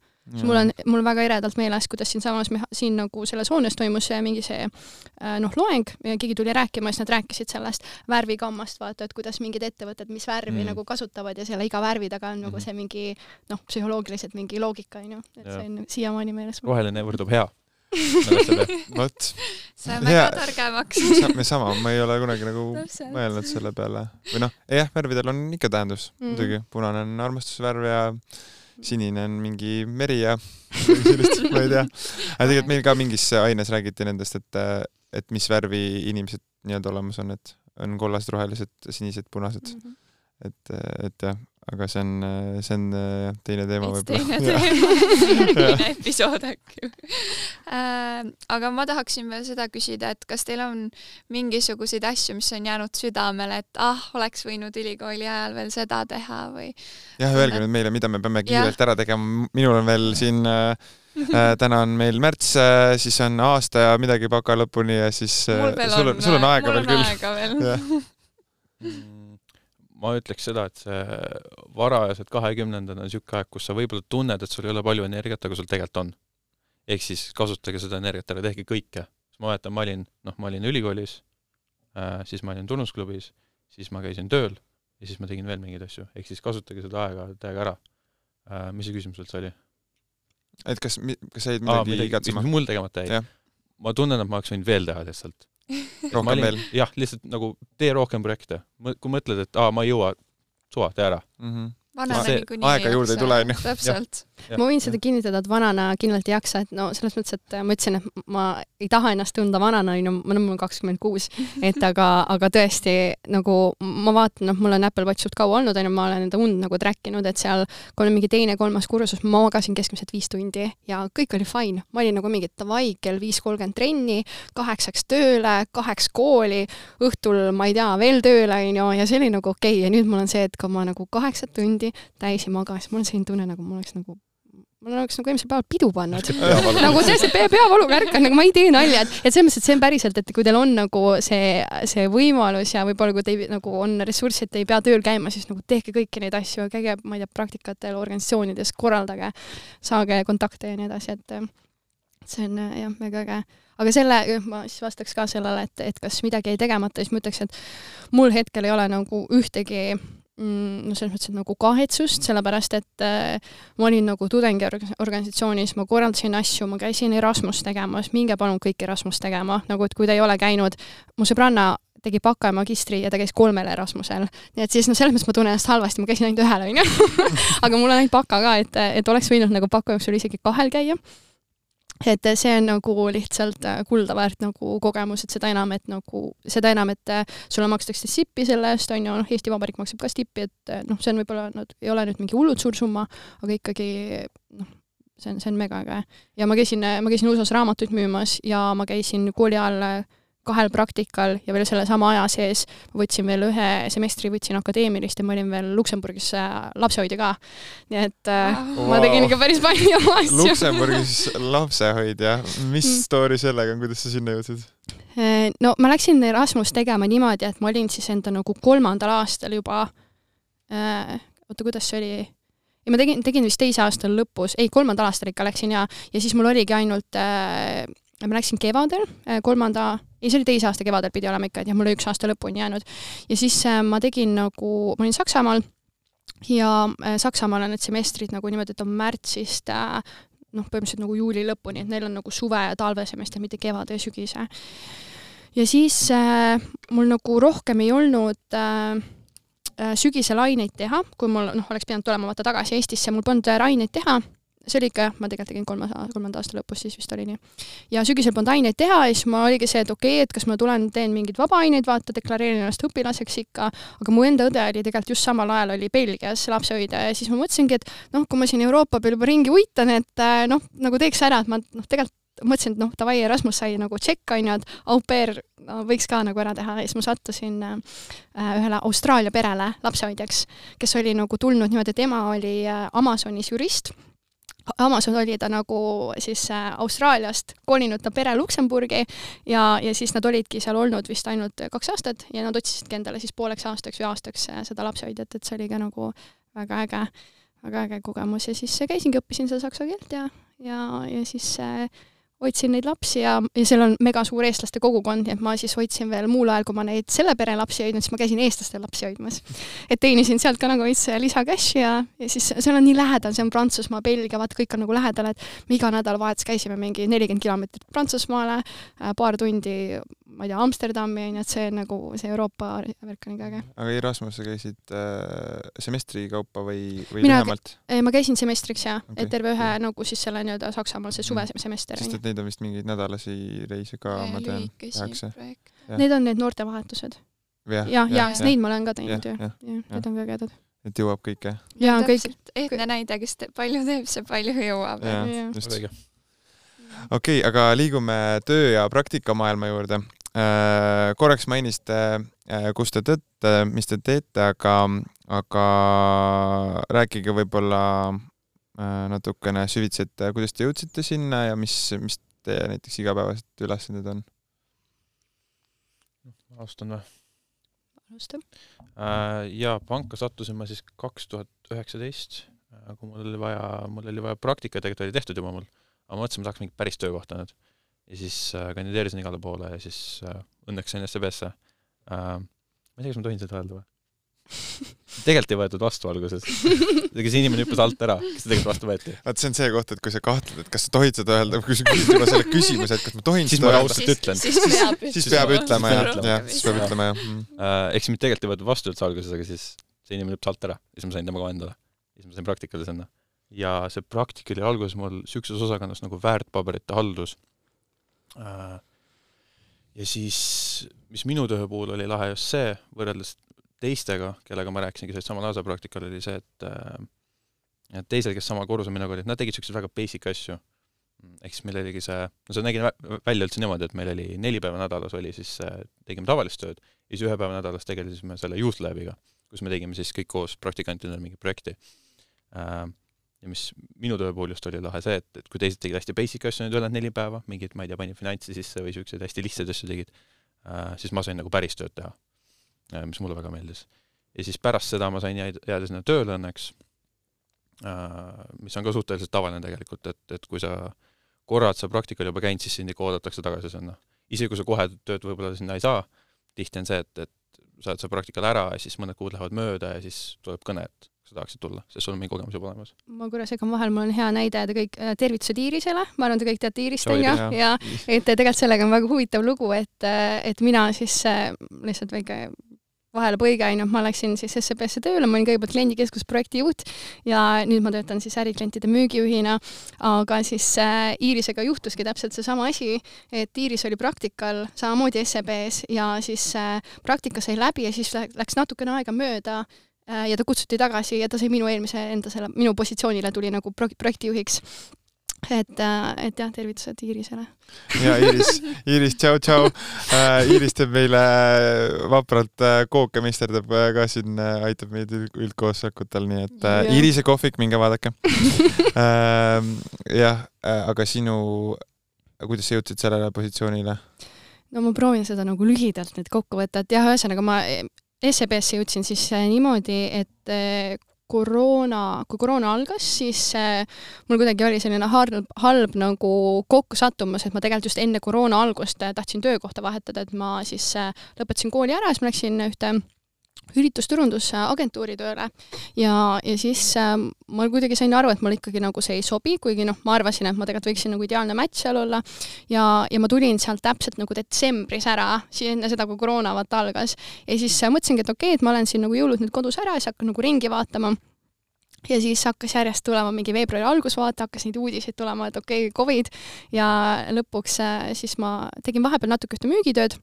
mul on, mul väga eredalt meeles, kuidas siinsamas, siin nagu selles hoones toimus mingi see äh, noh, loeng ja keegi tuli rääkima ja siis nad rääkisid sellest värvikammast, vaata, et kuidas mingid ettevõtted, mis värvi mm. nagu kasutavad ja selle iga värvi taga on mm. nagu mhm. see mingi noh, psühholoogiliselt mingi loogika, onju, et ja. see on siiamaani meeles. roheline võrdub hea vot. saame ka targemaks. me sama, ma ei ole kunagi nagu mõelnud selle peale. või noh, jah, värvidel on ikka tähendus mm. muidugi. punane on armastusvärv ja sinine on mingi meri ja sellist, ma ei tea. aga tegelikult meil ka mingis aines räägiti nendest, et, et mis värvi inimesed nii-öelda olemas on, et on kollased, rohelised, sinised, punased mm. -hmm et, et jah, aga see on, see on jah, teine teema võib-olla. teine teema, episood äkki äh,. aga ma tahaksin veel seda küsida, et kas teil on mingisuguseid asju, mis on jäänud südamele, et ah, oleks võinud ülikooli ajal veel seda teha või? jah, öelge nüüd meile, mida me peame kiirelt ära tegema, minul on veel siin äh, äh, täna on meil märts äh,, siis on aasta ja midagi baka lõpuni ja siis äh, sul on, sul on aega veel küll. Ma ütleks seda, et see varajased kahekümnendad on niisugune aeg, kus sa võib-olla tunned, et sul ei ole palju energiat, aga sul tegelikult on. ehk siis kasutage seda energiat ära, tehke kõike. ma mäletan, ma olin, noh, ma olin ülikoolis äh,, siis ma olin tunnusklubis, siis ma käisin tööl ja siis ma tegin veel mingeid asju, ehk siis kasutage seda aega täiega ära äh,. mis see küsimus üldse oli? et kas, kas jäid midagi igatsema? mul tegemata jäi? ma tunnen, et ma oleks võinud veel teha lihtsalt rohkem olin, veel? jah, lihtsalt nagu tee rohkem projekte. kui mõtled, et aa, ma ei jõua, suva, tee ära mm. -hmm vanana niikuinii aega juurde ei tule, onju. täpselt. Ma võin seda kinnitada, et vanana kindlalt ei jaksa, et no selles mõttes, et ma ütlesin, et ma ei taha ennast tunda vanana, onju, ma olen kakskümmend kuus, et aga, aga tõesti nagu ma vaatan, noh, mul on Apple Watch suht kaua olnud, onju, ma olen enda und nagu track inud, et seal, kui oli mingi teine, kolmas kursus, ma magasin keskmiselt viis tundi ja kõik oli fine. ma olin nagu mingi davai, kell viis kolmkümmend trenni, kaheksaks tööle, kaheks kooli, õhtul ma ei tea, veel tööle, onju, ja see oli nagu okei okay. ja nüüd mul on see, et kui ma nagu kaheksa tundi täis ei maga, siis mul on selline tunne, nagu mul oleks nagu mul oleks nagu eelmisel päeval pidu pannud. nagu tõesti pea, peavaluga ärkan, nagu ma ei tee nalja, et, et selles mõttes, et see on päriselt, et kui teil on nagu see, see võimalus ja võib-olla kui teil nagu on ressurssi, et ei pea tööl käima, siis nagu tehke kõiki neid asju, käige, ma ei tea, praktikatel, organisatsioonides, korraldage, saage kontakte ja nii edasi, et see on jah, väga äge. aga selle, ma siis vastaks ka sellele, et, et kas midagi jäi tegemata, siis ma ütleks, et mul hetkel ei ole nagu ühtegi no selles mõttes, et nagu kahetsust, sellepärast et äh, ma olin nagu tudengiorganisatsioonis, ma korraldasin asju, ma käisin Erasmus tegemas, minge palun kõik Erasmus tegema, nagu et kui te ei ole käinud, mu sõbranna tegi baka ja magistri ja ta käis kolmel Erasmusel. nii et siis noh, selles mõttes ma tunnen ennast halvasti, ma käisin ainult ühel, onju. aga mul on ainult baka ka, et, et oleks võinud nagu baka jooksul isegi kahel käia et see on nagu lihtsalt äh, kulda väärt nagu kogemus, et seda enam, et nagu, seda enam, et äh, sulle makstakse stippi selle eest, on ju, noh, Eesti Vabariik maksab ka stippi, et äh, noh, see on võib-olla, no ei ole nüüd mingi hullult suur summa, aga ikkagi noh, see on, see on mega äge. ja ma käisin, ma käisin USA-s raamatuid müümas ja ma käisin kooli ajal kahel praktikal ja veel sellesama aja sees ma võtsin veel ühe semestri, võtsin akadeemilist ja ma olin veel Luksemburgis äh, lapsehoidja ka. nii et wow. Äh, ma tegin ikka päris palju asju. Luksemburgis lapsehoidja, mis mm. story sellega on, kuidas sa sinna jõudsid? Äh, no ma läksin Erasmus tegema niimoodi, et ma olin siis enda nagu kolmandal aastal juba oota, kuidas see oli? ja ma tegin, tegin vist teise aasta lõpus, ei, kolmandal aastal ikka läksin ja, ja siis mul oligi ainult äh, ma läksin kevadel, äh, kolmanda, ei, see oli teise aasta kevadel pidi olema ikka, et jah, mul oli üks aasta lõpuni jäänud. ja siis äh, ma tegin nagu, ma olin Saksamaal ja äh, Saksamaal on need semestrid nagu niimoodi, et on märtsist noh, põhimõtteliselt nagu juuli lõpuni, et neil on nagu suve- ja talvesemester, mitte kevade ja sügise. ja siis äh, mul nagu rohkem ei olnud äh, sügisel aineid teha, kui mul noh, oleks pidanud tulema vaata tagasi Eestisse, mul polnud aineid teha see oli ikka jah, ma tegelikult tegin kolmas, kolmanda aasta lõpus, siis vist oli nii. ja sügisel polnud aineid teha ja siis ma oligi see, et okei okay,, et kas ma tulen, teen mingeid vabaaineid, vaata, deklareerin ennast õpilaseks ikka, aga mu enda õde oli tegelikult just samal ajal oli Belgias lapsehoidja ja siis ma mõtlesingi, et noh, kui ma siin Euroopa peal juba ringi uitan, et äh, noh, nagu teeks ära, et ma noh, tegelikult mõtlesin, et noh, davai, Erasmus sai nagu tšekk, on ju, et au pair no, võiks ka nagu ära teha. Ja siis ma sattusin äh, ühele Austraalia perele lapsehoidjaks, kes oli nagu tulnud niimoodi, et ema oli äh, Amazonis jurist Amazon oli ta nagu siis äh, Austraaliast kolinud ta pere Luksemburgi ja, ja siis nad olidki seal olnud vist ainult kaks aastat ja nad otsisidki endale siis pooleks aastaks või aastaks äh, seda lapsehoidjat, et see oli ka nagu väga äge, väga äge kogemus. Ja siis käisingi, õppisin seda saksa keelt ja, ja, ja siis äh, hoidsin neid lapsi ja, ja seal on mega suur eestlaste kogukond, nii et ma siis hoidsin veel muul ajal, kui ma neid selle pere lapsi hoidnud, siis ma käisin eestlaste lapsi hoidmas. et teenisin sealt ka nagu veits lisacash'i ja, ja siis seal on nii lähedal, see on Prantsusmaa, Belgia, vaata, kõik on nagu lähedal, et me iga nädalavahetus käisime mingi nelikümmend kilomeetrit Prantsusmaale, äh, paar tundi ma ei tea, Amsterdami on ju, et see nagu see Euroopa värk on ikka äge. aga Erasmus sa käisid äh, semestri kaupa või, või Mina lühemalt? ma käisin semestriks jaa okay., et terve ühe nagu siis selle nii-öelda Saksamaal see suvesemester. sest et neid on vist mingeid nädalasi reise ka, ma tean, tehakse. Need on need noortevahetused jah, ja, ja, ja neid ma olen ka teinud ju. need on ka ägedad. et jõuab kõike. ja kõik. ehtne näide, kes te, palju teeb, see palju jõuab. just. okei okay,, aga liigume töö ja praktikamaailma juurde. Äh, korraks mainisite, äh, kus te teete, mis te teete, aga, aga rääkige võib-olla natukene süvitsi, et kuidas te jõudsite sinna ja mis, mis teie näiteks igapäevased ülesanded on? alustan või? alusta. Jaa, panka sattusin ma siis kaks tuhat üheksateist, kui mul oli vaja, mul oli vaja praktika, tegelikult oli tehtud juba mul, aga ma mõtlesin, ma tahaks mingit päris töökohta nüüd ja siis äh, kandideerisin igale poole ja siis äh, õnneks sain SEB-sse äh,. ma ei tea, kas ma tohin seda öelda või? Tegelikult ei võetud vastu alguses. see inimene hüppas alt ära, kes tegelikult vastu võeti. vaat see on see koht, et kui sa kahtled, et kas sa tohid seda öelda, kui sa küsid juba selle küsimuse, et kas ma tohin siis ma ausalt ütlen. siis peab siis peab ütlema jah, jah, siis peab ütlema jah mm.. Äh, eks mind tegelikult ei võetud vastu üldse alguses, aga siis see inimene hüppas alt ära ja siis ma sain temaga endale. siis ma sain praktikale sinna. ja see praktika oli alguses mul niisuguses osakonnas nagu väärtpaberite haldus Äh, ja siis, mis minu töö puhul oli lahe just see, võrreldes teistega, kellega ma rääkisin, kes olid samal asapraktikal, oli see, et äh, et teised, kes samal korrusel minuga olid, nad tegid niisuguseid väga basic asju. ehk siis meil oligi see, no see nägi välja üldse niimoodi, et meil oli neli päeva nädalas oli siis, tegime tavalist tööd ja siis ühe päeva nädalas tegelesime selle Youth Labiga, kus me tegime siis kõik koos praktikantidena mingit projekti ja mis minu töö puhul just oli lahe see, et, et kui teised tegid hästi basic asju need ülejäänud neli päeva, mingid, ma ei tea, panid finantsi sisse või niisuguseid hästi lihtsaid asju tegid äh,, siis ma sain nagu päris tööd teha äh,, mis mulle väga meeldis. ja siis pärast seda ma sain jääda, sinna tööle õnneks äh,, mis on ka suhteliselt tavaline tegelikult, et, et kui sa korra oled seal praktikal juba käinud, siis sind ikka oodatakse tagasi sinna. isegi kui sa kohe tööd võib-olla sinna ei saa, tihti on see, et, et sa oled seal praktikal ära ja siis mõned kuud lähevad mööda ja siis tuleb kõne, et sa tahaksid tulla, sest sul on mingi kogemus juba olemas? ma korra segan vahele, mul on hea näide, te kõik, äh, tervitused Iirisele, ma arvan, te kõik teate Iirist, on ju, ja et tegelikult sellega on väga huvitav lugu, et, äh, et mina siis äh, lihtsalt väike vahelepõige, on ju, ma läksin siis SEB-sse tööle, ma olin kõigepealt kliendikeskuse projektijuht ja nüüd ma töötan siis äriklientide müügijuhina, aga siis äh, Iirisega juhtuski täpselt seesama asi, et Iiris oli praktikal samamoodi SEB-s ja siis äh, praktika sai läbi ja siis läks natukene aega mööda Äh, ja ta kutsuti tagasi ja ta sai minu eelmise enda selle, minu positsioonile tuli nagu pro-, projektijuhiks. Et, äh, et jah, tervitused Iirisele. ja Iiris, Iiris, tšau-tšau. Äh, Iiris teeb meile vapralt kooke, meisterdab ka siin, aitab meid üldkoosolekutel, nii et ja. Iirise kohvik, minge vaadake. Ähm, jah, aga sinu, kuidas sa jõudsid sellele positsioonile? no ma proovin seda nagu lühidalt nüüd kokku võtta, et jah, ühesõnaga ma SEB-sse jõudsin siis äh, niimoodi, et äh, koroona, kui koroona algas, siis äh, mul kuidagi oli selline halb, halb nagu kokkusattumus, et ma tegelikult just enne koroona algust tahtsin töökohta vahetada, et ma siis lõpetasin kooli ära, siis ma läksin ühte üritusturundusagentuuri tööle ja, ja siis äh, ma kuidagi sain aru, et mul ikkagi nagu see ei sobi, kuigi noh, ma arvasin, et ma tegelikult võiksin nagu ideaalne match seal olla. Ja, ja ma tulin sealt täpselt nagu detsembris ära, siis enne seda, kui koroona vaata algas. ja siis äh, mõtlesingi, et okei okay,, et ma olen siin nagu jõulud nüüd kodus ära siis hakkan nagu ringi vaatama. Ja siis hakkas järjest tulema mingi veebruari algus, vaata, hakkas neid uudiseid tulema, et okei okay,, Covid. Ja lõpuks äh, siis ma tegin vahepeal natuke ühte müügitööd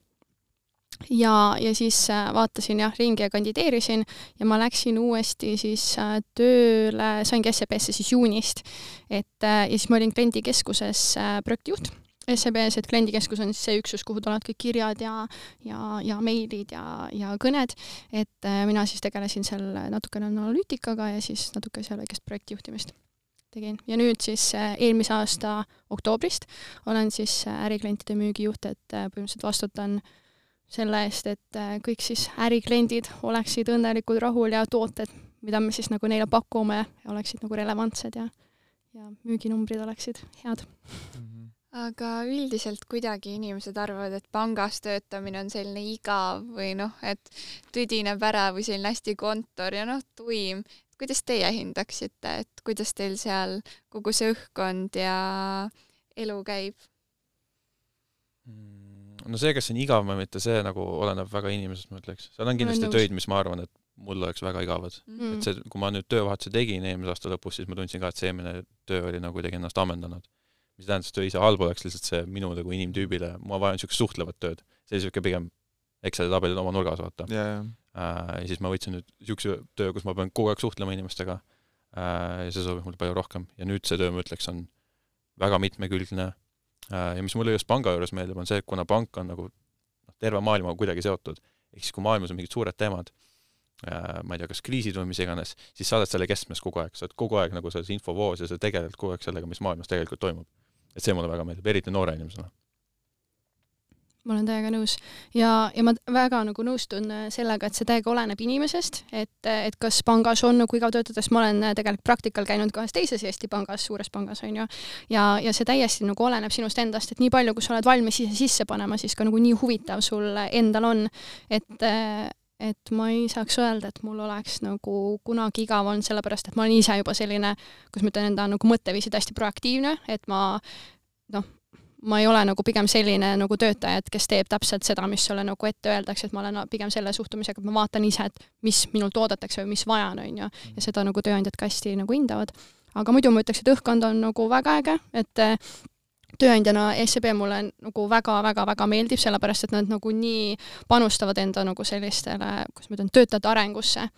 ja, ja siis äh, vaatasin jah ringi ja kandideerisin ja ma läksin uuesti siis äh, tööle, saingi SEB-sse siis juunist. et äh, ja siis ma olin kliendikeskuses projektijuht SEB-s, et kliendikeskus on siis see üksus, kuhu tulevad kõik kirjad ja, ja, ja meilid ja, ja kõned. et mina siis tegelesin seal natukene analüütikaga ja siis natuke seal väikest projektijuhtimist tegin ja nüüd siis eelmise aasta oktoobrist olen siis äriklientide müügijuht, et põhimõtteliselt vastutan äh, selle eest, et äh, kõik siis ärikliendid oleksid õnnelikud, rahul ja tooted, mida me siis nagu neile pakume, oleksid nagu relevantsed ja, ja müüginumbrid oleksid head mm. -hmm aga üldiselt kuidagi inimesed arvavad, et pangas töötamine on selline igav või noh, et tüdineb ära või selline hästi kontor ja noh, tuim. kuidas teie hindaksite, et kuidas teil seal kogu see õhkkond ja elu käib? No see, kas see on igav või mitte, see nagu oleneb väga inimesest, ma ütleks. seal on kindlasti töid, mis ma arvan, et mul oleks väga igavad mm. et see, kui ma nüüd töövahetuse tegin eelmise aasta lõpus, siis ma tundsin ka, et see eelmine töö oli nagu kuidagi ennast ammendanud. mis ei tähenda, et see töö ise halb oleks, lihtsalt see minu nagu inimtüübile, ma vajan niisugust suhtlevat tööd. see oli niisugune pigem Exceli tabelid oma nurgas, vaata ja, ja. Äh, ja siis ma võtsin nüüd niisuguse töö, kus ma pean kogu aeg suhtlema inimestega äh, ja see sobib mulle palju rohkem. ja nüüd see töö, ma ütleks, on väga mitmekülgne äh, ja mis mulle just panga juures meeldib, on see, et kuna pank on nagu noh, terve maailmaga kuidagi seotud, ehk siis kui maailmas on mingid suured teemad, ma ei tea, kas kriisid või mis iganes, siis sa oled selle keskmes kogu aeg, sa oled kogu aeg nagu selles infovoos ja sa tegeled kogu aeg sellega, mis maailmas tegelikult toimub. et see mulle väga meeldib, eriti noore inimesena ma olen täiega nõus. Ja, ja ma väga nagu nõustun äh, sellega, et see täiega oleneb inimesest, et, et kas pangas on nagu igav töötada, sest ma olen äh, tegelikult praktikal käinud kahes teises Eesti pangas, suures pangas on ju, ja, ja see täiesti nagu oleneb sinust endast, et nii palju, kui sa oled valmis ise sisse panema, siis ka nagu nii huvitav sul endal on, et äh, et ma ei saaks öelda, et mul oleks nagu kunagi igav olnud, sellepärast et ma olen ise juba selline, kuidas ma ütlen, enda nagu mõtteviisid hästi proaktiivne, et ma noh, ma ei ole nagu pigem selline nagu töötaja, et kes teeb täpselt seda, mis sulle nagu ette öeldakse, et ma olen pigem selle suhtumisega, et ma vaatan ise, et mis minult oodatakse või mis vaja on, on ju, ja seda nagu tööandjad ka hästi nagu hindavad. aga muidu ma ütleks, et õhkkond on nagu väga äge, et eh, tööandjana SEB mulle nagu väga-väga-väga meeldib, sellepärast et nad nagu nii panustavad enda nagu sellistele, kuidas ma ütlen, töötajate arengusse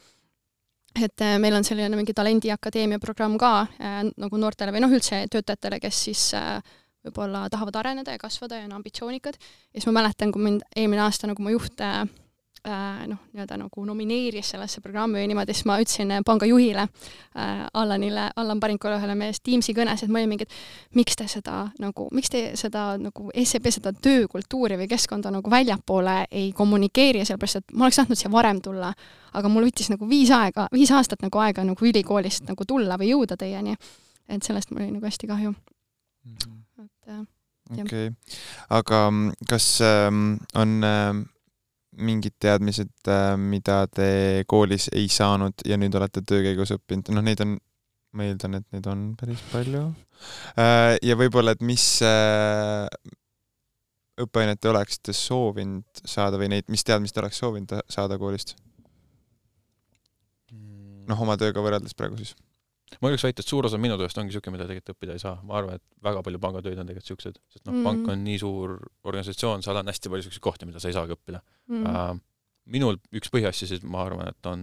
et eh, meil on selline mingi talendiakadeemia programm ka äh, nagu noortele või noh, üldse töötajatele, kes siis äh, võib-olla tahavad areneda ja kasvada ja on ambitsioonikad. ja siis ma mäletan, kui mind eelmine aasta nagu mu juht äh, noh, nii-öelda nagu nomineeris sellesse programmi või niimoodi, siis ma ütlesin panga juhile äh,, Allanile, Allan Parinkule ühele meie Teamsi kõnes, et ma olin mingi, et miks te seda nagu, miks te seda nagu SEB seda töökultuuri või keskkonda nagu väljapoole ei kommunikeeri, sellepärast et ma oleks tahtnud siia varem tulla, aga mul võttis nagu viis aega, viis aastat nagu aega nagu ülikoolist nagu tulla või jõuda teieni. et sellest mul oli nagu hästi kahju mm. -hmm okei okay., aga mm, kas äh, on äh, mingid teadmised äh,, mida te koolis ei saanud ja nüüd olete töö käigus õppinud, noh, neid on, ma eeldan, et neid on päris palju äh,. ja võib-olla, et mis äh, õppeainet te oleksite soovinud saada või neid, mis teadmisi te oleks soovinud saada koolist? noh, oma tööga võrreldes praegu siis ma julgeks väita, et suur osa minu tööst ongi niisugune, mida tegelikult õppida ei saa. ma arvan, et väga palju pangatöid on tegelikult niisugused, sest noh mm, -hmm. pank on nii suur organisatsioon, seal on hästi palju niisuguseid kohti, mida sa ei saagi õppida mm. -hmm. Minul üks põhiasjasid, ma arvan, et on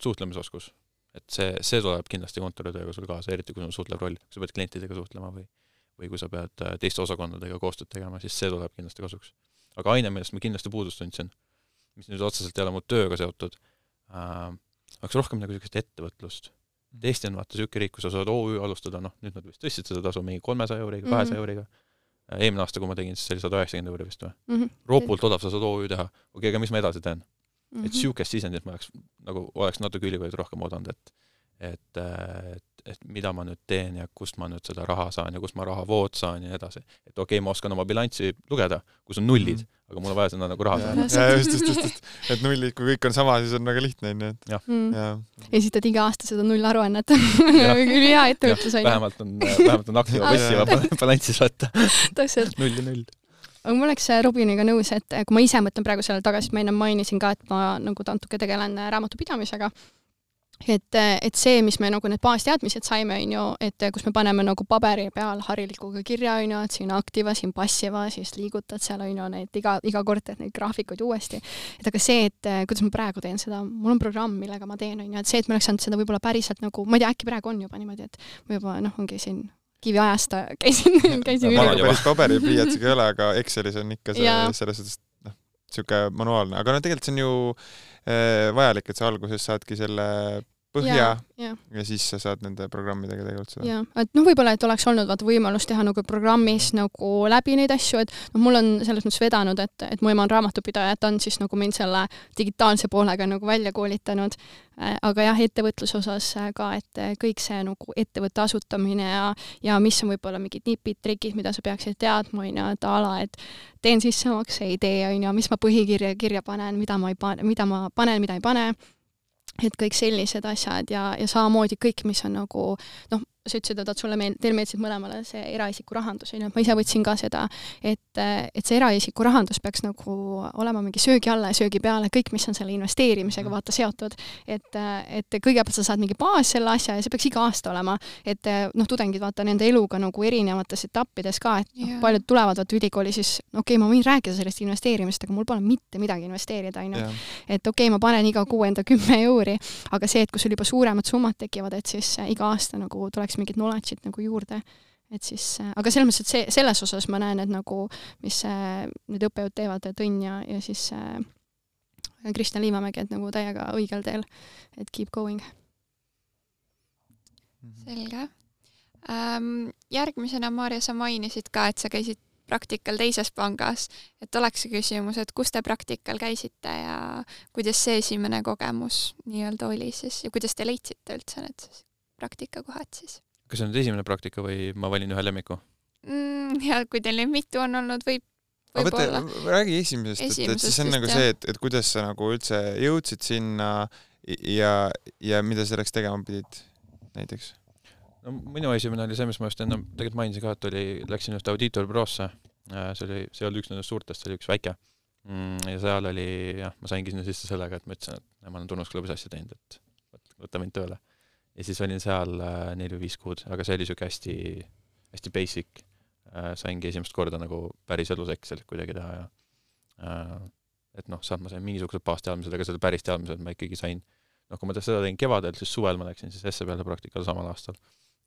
suhtlemisoskus. et see, see tuleb kindlasti kontoritööga sul kaasa, eriti kui sul on suhtlev roll, kui sa pead klientidega suhtlema või või kui sa pead äh, teiste osakondadega koostööd tegema, siis see tuleb kindlasti kasuks. aga aine, millest ma kindlasti puudust tundsin, mis nüüd otseselt ei ole mu tööga seotud uh,, oleks rohkem nagu niisugust ettevõtlust et Eesti on vaata niisugune riik, kus sa saad OÜ alustada, noh, nüüd nad vist tõstsid seda tasu mingi kolmesaja euriga, mhm. kahesaja mm -hmm. euriga. eelmine aasta, kui ma tegin, siis see oli sada üheksakümmend euri vist või mm -hmm.? roopult odav, sa saad OÜ teha. okei okay,, aga mis ma edasi teen mm? -hmm. et niisugust sisendit ma oleks, nagu oleks natuke ülikoolilt rohkem oodanud, et et, et, et mida ma nüüd teen ja kust ma nüüd seda raha saan ja kust ma rahavood saan ja nii edasi. et okei okay,, ma oskan oma bilanssi lugeda, kus on nullid mm, -hmm. aga mul on vaja sinna nagu raha saada. ja just, just, just, just, et nullid, kui kõik on sama, siis on väga lihtne, onju, et jah mm.. esitad iga aasta seda nullaruannet ülihea ettevõtlus onju. vähemalt on, vähemalt on aktiva passiva bilanssis vaata. täpselt. null ja null aga ma oleks äh, Robiniga nõus, et kui ma ise mõtlen praegu sellele tagasi, ma enne mainisin ka, et ma nagu natuke tegelen äh, raamatupidamisega et, et see, mis me nagu need baasteadmised saime, on ju, et kus me paneme nagu paberi peal harilikuga kirja, on ju, et siin aktiva, siin passiva, siis liigutad seal, on ju, neid iga, iga kord teed neid graafikuid uuesti. et aga see, et kuidas ma praegu teen seda, mul on programm, millega ma teen, on ju, et see, et ma oleks saanud seda võib-olla päriselt nagu, ma ei tea, äkki praegu on juba niimoodi, et ma juba noh, ongi siin kiviajast käisin, käisin ülikoolis. päris paberipliiatsiga ei ole, aga Excelis on ikka see, selles suhtes noh, niisugune manuaalne, aga no tegelikult see on ju äh, vajalik, et sa alguses saadki selle põhja ja, ja. ja siis sa saad nende programmidega tegutseda. jaa, et noh, võib-olla, et oleks olnud vaata võimalus teha nagu programmis nagu läbi neid asju, et noh, mul on selles mõttes vedanud, et, et mu ema on raamatupidaja, et ta on siis nagu mind selle digitaalse poolega nagu välja koolitanud. Äh, aga jah, ettevõtluse osas äh, ka, et äh, kõik see nagu ettevõtte asutamine ja, ja mis on võib-olla mingid nipid, trikid, mida sa peaksid teadma, on ju, et a la, et teen sissemakse, ei tee, on ju, mis ma põhikirja kirja panen, mida ma ei pane, mida ma panen, mida ei pane et kõik sellised asjad ja, ja samamoodi kõik, mis on nagu noh, sa ütlesid, et sulle meel-, teile meeldisid mõlemale see eraisiku rahandus, on ju, et ma ise võtsin ka seda, et, et see eraisiku rahandus peaks nagu olema mingi söögi alla ja söögi peale, kõik, mis on selle investeerimisega Mhm. vaata seotud. et, et kõigepealt sa saad mingi baas selle asja ja see peaks iga aasta olema, et noh, tudengid vaata nende eluga nagu erinevates etappides ka, et noh paljud tulevad vaata ülikooli, siis okei okay,, ma võin rääkida sellest investeerimisest, aga mul pole mitte midagi investeerida, on ju et okei okay,, ma panen iga kuu enda kümme euri, aga see, et kui sul juba suuremad summad tekivad, et siis iga aasta nagu tuleks mingit knowledge'it nagu juurde. et siis, aga selles mõttes, et see, selles osas ma näen, et nagu, mis äh, need õppejõud teevad, Tõnn ja, ja siis äh, Kristjan Liivamägi, et nagu täiega õigel teel, et keep going. selge ähm,. järgmisena, Maarja, sa mainisid ka, et sa käisid praktikal teises pangas, et oleks see küsimus, et kus te praktikal käisite ja kuidas see esimene kogemus nii-öelda oli siis ja kuidas te leidsite üldse need siis praktikakohad siis kas see on nüüd esimene praktika või ma valin ühe lemmiku? mm,? ja kui teil neid mitu on olnud, võib, aga võta räägi esimesest, et, et siis on nagu just, see, et, et kuidas sa nagu üldse jõudsid sinna ja, ja mida selleks tegema pidid näiteks? no minu esimene oli see, mis ma just enne tegelikult mainisin ka, et oli, läksin ühte audiitorbüroosse, see oli, see ei olnud üks nendest suurtest, see oli üks väike mm,. ja seal oli jah, ma saingi sinna sisse sellega, et ma ütlesin, et ma olen Tunnusklubis asja teinud, et võt- võta mind tööle. Ja siis olin seal äh, neli või viis kuud, aga see oli siuke hästi, hästi basic. saingi esimest korda nagu päris elus Excelit kuidagi teha ja äh, et noh, sealt ma sain mingisugused baasteadmised, aga seda päris teadmised ma ikkagi sain noh, kui ma seda tegin kevadel, siis suvel ma läksin siis SEB-le praktikale samal aastal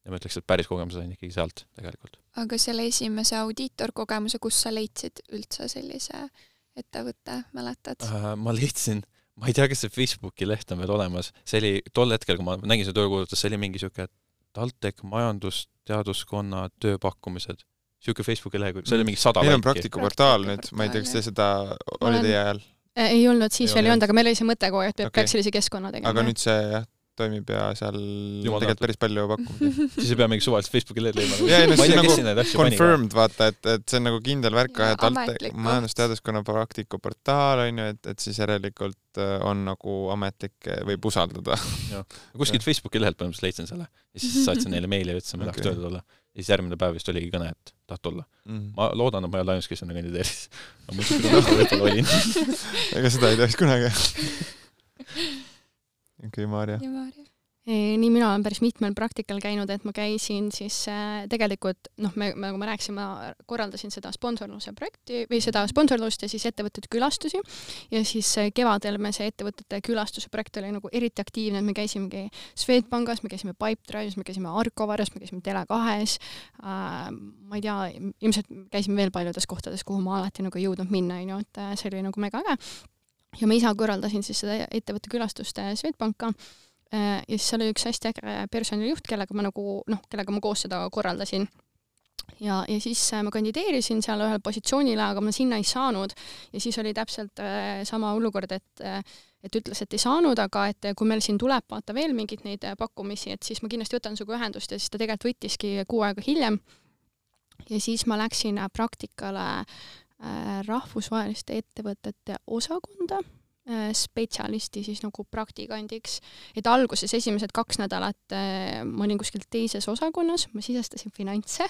ja ma ütleks, et päris kogemuse sain ikkagi sealt tegelikult. aga selle esimese audiitorkogemuse, kus sa leidsid üldse sellise ettevõtte, mäletad uh,? ma leidsin, ma ei tea, kas see Facebooki leht on veel olemas, see oli tol hetkel, kui ma nägin seda töökuulutust, see oli mingi siuke TalTech majandusteaduskonna tööpakkumised. siuke Facebooki lehekülg, see oli mingi sada meil on praktikaportaal nüüd, ma ei tea, kas te seda, oli teie ajal? Ei olnud, siis Ei veel ei olnud. olnud, aga meil oli see mõte kogu aeg, et peab okay. sellise keskkonna tegema. aga nüüd see jah, toimib ja seal Jumal tegelikult päris palju pakkumisi. siis ei pea mingi suvaliselt Facebooki lehel leidma. Jaa, ei no ma see tea, nagu. Confirmed vaata, et, et see on nagu kindel värk ka, et alt majandusteaduskonna praktikaportaal on ju, et, et siis järelikult äh, on nagu ametlik, võib usaldada. kuskilt Facebooki lehelt põhimõtteliselt leidsin selle ja siis saatsin neile meili ja ütlesin, ma tahaks Okei. tööle tulla. ja siis järgmine päev vist oligi kõne, et tahad tulla. ma loodan, et ma ei ole ainus, kes sinna kandideeris. et ma võib-olla olin. ega seda ei teaks kunagi. okei, Maarja. ja Maarja? nii mina olen päris mitmel praktikal käinud, et ma käisin siis äh, tegelikult noh, me, nagu ma rääkisin, ma korraldasin seda sponsorluse projekti või seda sponsorlust ja siis ettevõtete külastusi ja siis äh, kevadel me see ettevõtete külastuse projekt oli nagu eriti aktiivne, et me käisimegi Swedbankis, me käisime Pipedrive'is, me käisime Arcovares, me käisime Tele2-s äh,, ma ei tea, ilmselt käisime veel paljudes kohtades, kuhu ma alati nagu ei jõudnud minna, onju, et äh, see oli nagu mega äge. Ja ma ise korraldasin siis seda ettevõtte külastust Swedbanka Äh, ja siis seal oli üks hästi äge personalijuht, kellega ma nagu noh, kellega ma koos seda korraldasin. ja, ja siis äh, ma kandideerisin seal ühele positsioonile, aga ma sinna ei saanud ja siis oli täpselt äh, sama olukord, et et ütles, et ei saanud, aga et kui meil siin tuleb vaata veel mingeid neid pakkumisi, et siis ma kindlasti võtan sinuga ühendust ja siis ta tegelikult võttiski kuu aega hiljem. ja siis ma läksin praktikale rahvusvaheliste ettevõtete osakonda. äh, spetsialisti siis nagu praktikandiks, et alguses esimesed kaks nädalat äh, ma olin kuskil teises osakonnas, ma sisestasin finantse.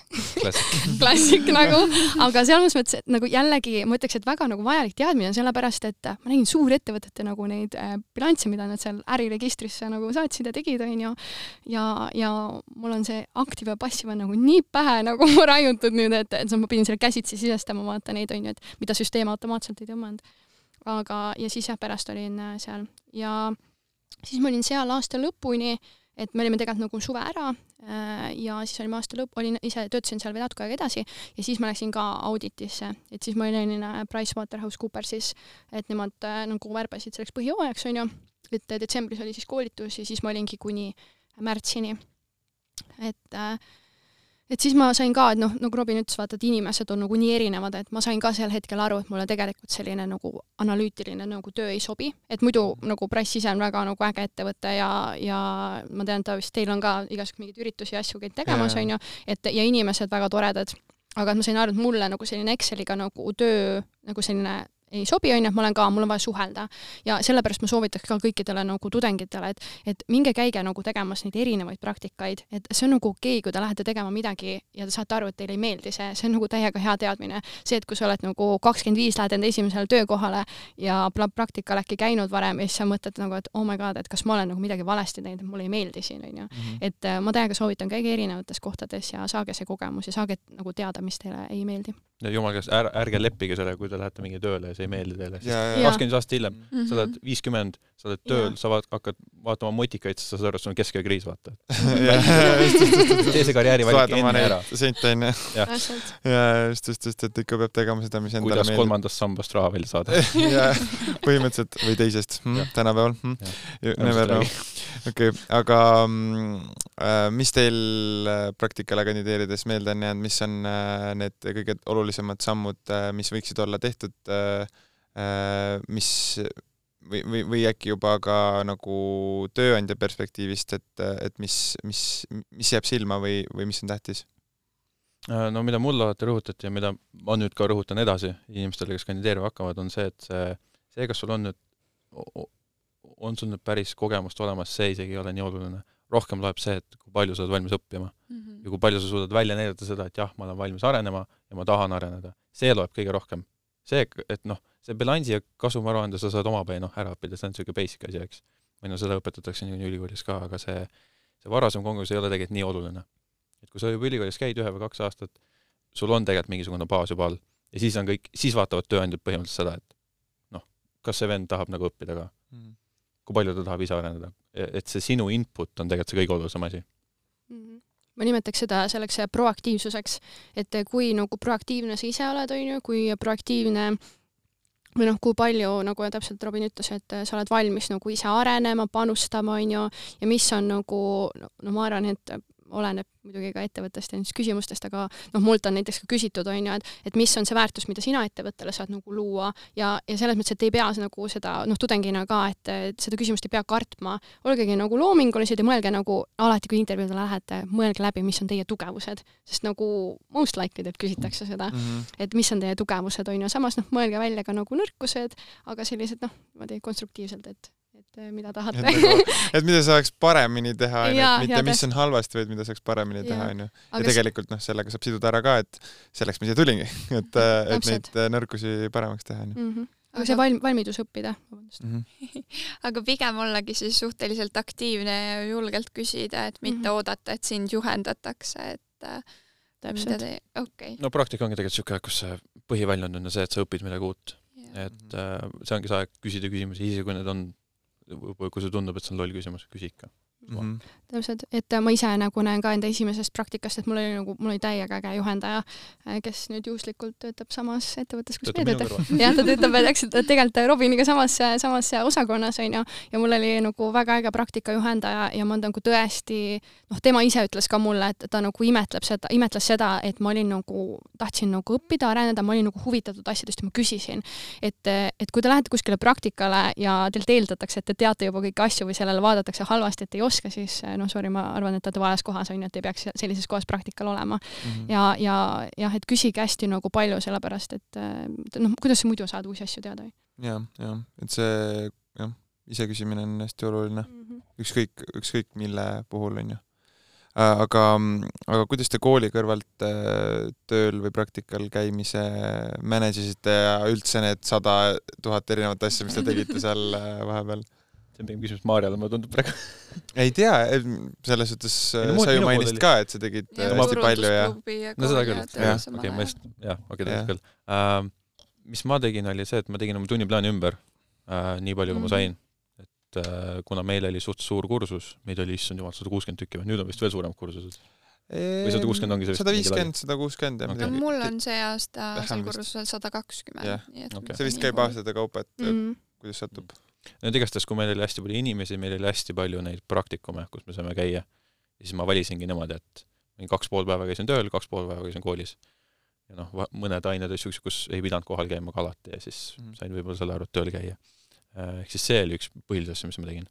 Klassik. Nagu, aga selles mõttes, et nagu jällegi ma ütleks, et väga nagu vajalik teadmine, sellepärast et ma nägin suurettevõtete nagu neid äh, bilansse, mida nad seal äriregistrisse nagu saatsid ja tegid, onju. ja, ja mul on see aktiiv ja passiiv on nagu nii pähe nagu raiutud nüüd, et, et ma pidin selle käsitsi sisestama, vaata neid onju, et mida süsteem automaatselt ei tõmmanud aga, ja siis jah, pärast olin äh, seal. Ja siis ma olin seal aasta lõpuni, et me olime tegelikult nagu suve ära äh, ja siis olime aasta lõpp, olin ise, töötasin seal veel natuke aega edasi ja siis ma läksin ka auditisse, et siis ma olin äh, PricewaterhouseCoopersis, et nemad nagu värbasid selleks põhijooajaks, onju, et detsembris oli siis koolitus ja siis ma olingi kuni märtsini. et äh, et siis ma sain ka, et noh, nagu Robin ütles, vaata, et inimesed on nagu nii erinevad, et ma sain ka sel hetkel aru, et mulle tegelikult selline nagu analüütiline nagu töö ei sobi, et muidu nagu Price ise on väga nagu äge ettevõte ja, ja ma tean, et vist teil on ka igasugu mingeid üritusi ja asju käid tegemas, onju, et ja inimesed väga toredad, aga et ma sain aru, et mulle nagu selline Exceliga nagu töö nagu selline ei sobi, on ju, et ma olen ka, mul on vaja suhelda. ja sellepärast ma soovitaks ka kõikidele nagu tudengitele, et, et minge käige nagu tegemas neid erinevaid praktikaid, et see on nagu okei okay,, kui te lähete tegema midagi ja te saate aru, et teile ei meeldi see, see on nagu täiega hea teadmine. see, et kui sa oled nagu kakskümmend viis, lähed enda esimesele töökohale ja praktikal äkki käinud varem ja siis sa mõtled nagu, et oh my god, et kas ma olen nagu midagi valesti teinud, et mulle ei meeldi siin, on ju. Mhm. et äh, ma täiega soovitan, käige erinevates kohtades ja saage see kogemus ja saage nagu teada, mis teile ei meeldi ja jumal käes, ärge, ärge leppige sellega, kui te lähete mingi tööle ja see ei meeldi teile, kakskümmend aastat hiljem. Mm. -hmm. sa oled viiskümmend, sa oled tööl, sa vaat, hakkad vaatama mutikaid, siis sa saad aru, et sul on keskeakriis, vaata. tee see karjäärivalik enne ära. sente onju. ja just, just, just, et ikka peab tegema seda, mis endale kuidas meeldib. kolmandast sambast raha välja saada. Põhimõtteliselt või teisest. Hm, tänapäeval. Hm.. Never know. okei okay,, aga äh, mis teil äh, praktikale kandideerides meelde on jäänud, mis on äh, need kõige olulisemad sammud, mis võiksid olla tehtud, mis või, või, või äkki juba ka nagu tööandja perspektiivist, et, et mis, mis, mis jääb silma või, või mis on tähtis? no mida mulle alati rõhutati ja mida ma nüüd ka rõhutan edasi inimestele, kes kandideerima hakkavad, on see, et see, see, kas sul on nüüd on sul nüüd päris kogemust olemas, see isegi ei ole nii oluline. Rohkem loeb see, et kui palju sa oled valmis õppima mm -hmm. ja kui palju sa suudad välja näidata seda, et jah, ma olen valmis arenema ja ma tahan areneda. see loeb kõige rohkem. see, et noh, see bilansi ja kasumiaruande sa saad omapäi noh, ära õppida, see on niisugune basic asi, eks. või no seda õpetatakse niikuinii ülikoolis ka, aga see, see varasem konkurss ei ole tegelikult nii oluline. et kui sa juba ülikoolis käid ühe või kaks aastat, sul on tegelikult mingisugune baas juba all ja siis on kõik, siis vaatavad tööandjad põhimõtteliselt seda, et noh, kas see vend tahab nagu õppida ka mm. -hmm kui palju ta tahab ise arendada. Et see sinu input on tegelikult see kõige olulisem asi mm. -hmm ma nimetaks seda selleks proaktiivsuseks, et kui nagu proaktiivne sa ise oled, on ju, kui proaktiivne või noh, kui palju, nagu täpselt Robin ütles, et sa oled valmis nagu ise arenema, panustama, on ju, ja mis on nagu, no ma arvan, et oleneb muidugi ka ettevõttest ja nendest küsimustest, aga noh, mult on näiteks ka küsitud, on ju, et et mis on see väärtus, mida sina ettevõttele saad nagu luua ja, ja selles mõttes, et ei pea nagu seda noh, tudengina ka, et, et seda küsimust ei pea kartma, olgegi nagu loomingulised ja mõelge nagu alati, kui intervjuudele lähete, mõelge läbi, mis on teie tugevused, sest nagu most likely teid küsitakse seda mm, -hmm. et mis on teie tugevused, on ju, samas noh, mõelge välja ka nagu nõrkused, aga sellised noh, niimoodi konstruktiivselt, et et äh, mida tahate. Nagu, et mida saaks paremini teha, onju, et mitte mis on halvasti, vaid mida saaks paremini ja. teha, onju. ja tegelikult noh, sellega saab siduda ära ka, et selleks ma siia tulingi, et, äh, et neid äh, nõrkusi paremaks teha, onju mhm. aga see valm-, valmidus õppida, vabandust mm. -hmm. aga pigem ollagi siis suhteliselt aktiivne ja julgelt küsida, et mitte mm -hmm. oodata, et sind juhendatakse, et täpselt. okei okay.. no praktika ongi tegelikult niisugune, kus see põhiväljund on see, et sa õpid midagi uut. et äh, see ongi see aeg küsida küsimusi, isegi kui need on kui sulle tundub, et see on loll küsimus, küsi ikka mm. -hmm. täpselt, et ma ise nagu näen ka enda esimesest praktikast, et mul oli nagu, mul oli täiega äge juhendaja, äh, kes nüüd juhuslikult töötab samas ettevõttes, kus meie töötame. jah, ta töötab täpselt tegelikult Robiniga samas, samas osakonnas onju ja mul oli nagu väga äge praktikajuhendaja ja ma nagu tõesti, noh, tema ise ütles ka mulle, et ta nagu imetleb seda, imetles seda, et ma olin nagu, tahtsin nagu õppida, areneda, ma olin nagu huvitatud asjadest ja ma küsisin, et, et kui te lähete kuskile praktikale ja teilt eeldatakse, et te teate juba kõiki asju või sellele vaadatakse halvasti, et ei oska oska, siis eh, noh, sorry, ma arvan, et olete vales kohas, on ju, et ei peaks sellises kohas praktikal olema mm. -hmm. ja, ja jah, et küsige hästi nagu palju, sellepärast et eh, noh, kuidas sa muidu saad uusi asju teada? jah, jah, et see jah, iseküsimine on hästi oluline mm. -hmm. ükskõik, ükskõik mille puhul, on ju äh, aga, aga kuidas te kooli kõrvalt äh, tööl või praktikal käimise manage isite ja üldse need sada tuhat erinevat asja, mis te tegite seal äh, vahepeal? See on pigem küsimus Maarjale, mulle tundub praegu. Ei tea, selles suhtes no, sa ju mainisid ka, et sa tegid ja, hästi palju ja. no seda küll, jah, okei, ma just, jah, okei, tegelikult küll. Uh,. mis ma tegin, oli see, et ma tegin oma tunniplaani ümber uh,, nii palju, kui mm ma sain. et uh, kuna meil oli suht suur kursus, meid oli, issand jumal, sada kuuskümmend tükki või nüüd on vist veel suuremad kursused. Või sada kuuskümmend ongi see sada viiskümmend, sada kuuskümmend jah okay.. mul on see aasta seal kursusel sada kakskümmend. see vist käib aastate kaupa, et mm kuidas satub. no et igastahes, kui meil oli hästi palju inimesi, meil oli hästi palju neid praktikume, kus me saime käia, ja siis ma valisingi niimoodi, et kaks pool päeva käisin tööl, kaks pool päeva käisin koolis. ja noh, mõned ained olid siuksed, kus ei pidanud kohal käima ka alati ja siis mm. sain võib-olla selle arvelt tööl käia. Äh, ehk siis see oli üks põhilisi asju, mis ma tegin.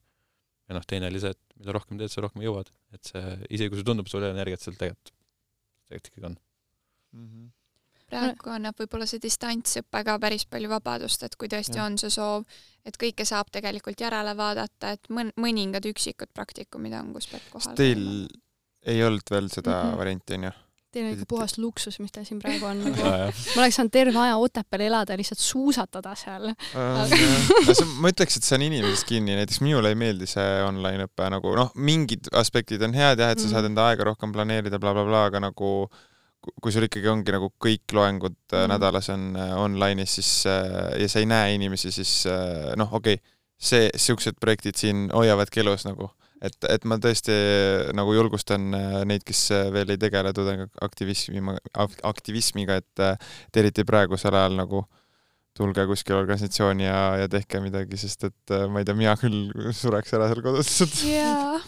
ja noh, teine oli see, et mida rohkem teed, seda rohkem jõuad. et see, isegi kui sulle tundub, et sul ei ole energiat, seal tegelikult, tegelikult ikkagi on mm. -hmm praegu annab võib-olla see distantsõpe ka päris palju vabadust, et kui tõesti Jah. on see soov, et kõike saab tegelikult järele vaadata, et mõn-, mõningad üksikud praktikumid on, kus peab kohal Teil ei olnud veel seda mm. -hmm. varianti, onju? Teil on ikka puhas luksus, mis teil siin praegu on nagu. ja, ja ma oleks saanud terve aja Otepääl elada ja lihtsalt suusatada seal. ma ütleks, et see on inimesest kinni, näiteks minule ei meeldi see online õpe nagu noh, mingid aspektid on head jah, et sa Mhm. saad enda aega rohkem planeerida bla, bla, blablabla, aga nagu ku- kui sul ikkagi ongi nagu kõik loengud mm. Nädalas on äh, online'is, siis äh, ja sa ei näe inimesi, siis äh, noh, okei okay, see, siuksed projektid siin hoiavadki elus nagu, et, et ma tõesti nagu julgustan äh, neid, kes äh, veel ei tegele tudengiaktivismi, aktivismiga, et, äh, et eriti praegusel ajal nagu tulge kuskile organisatsiooni ja, ja tehke midagi, sest et äh, ma ei tea, mina küll sureks ära seal kodus lihtsalt. jaa,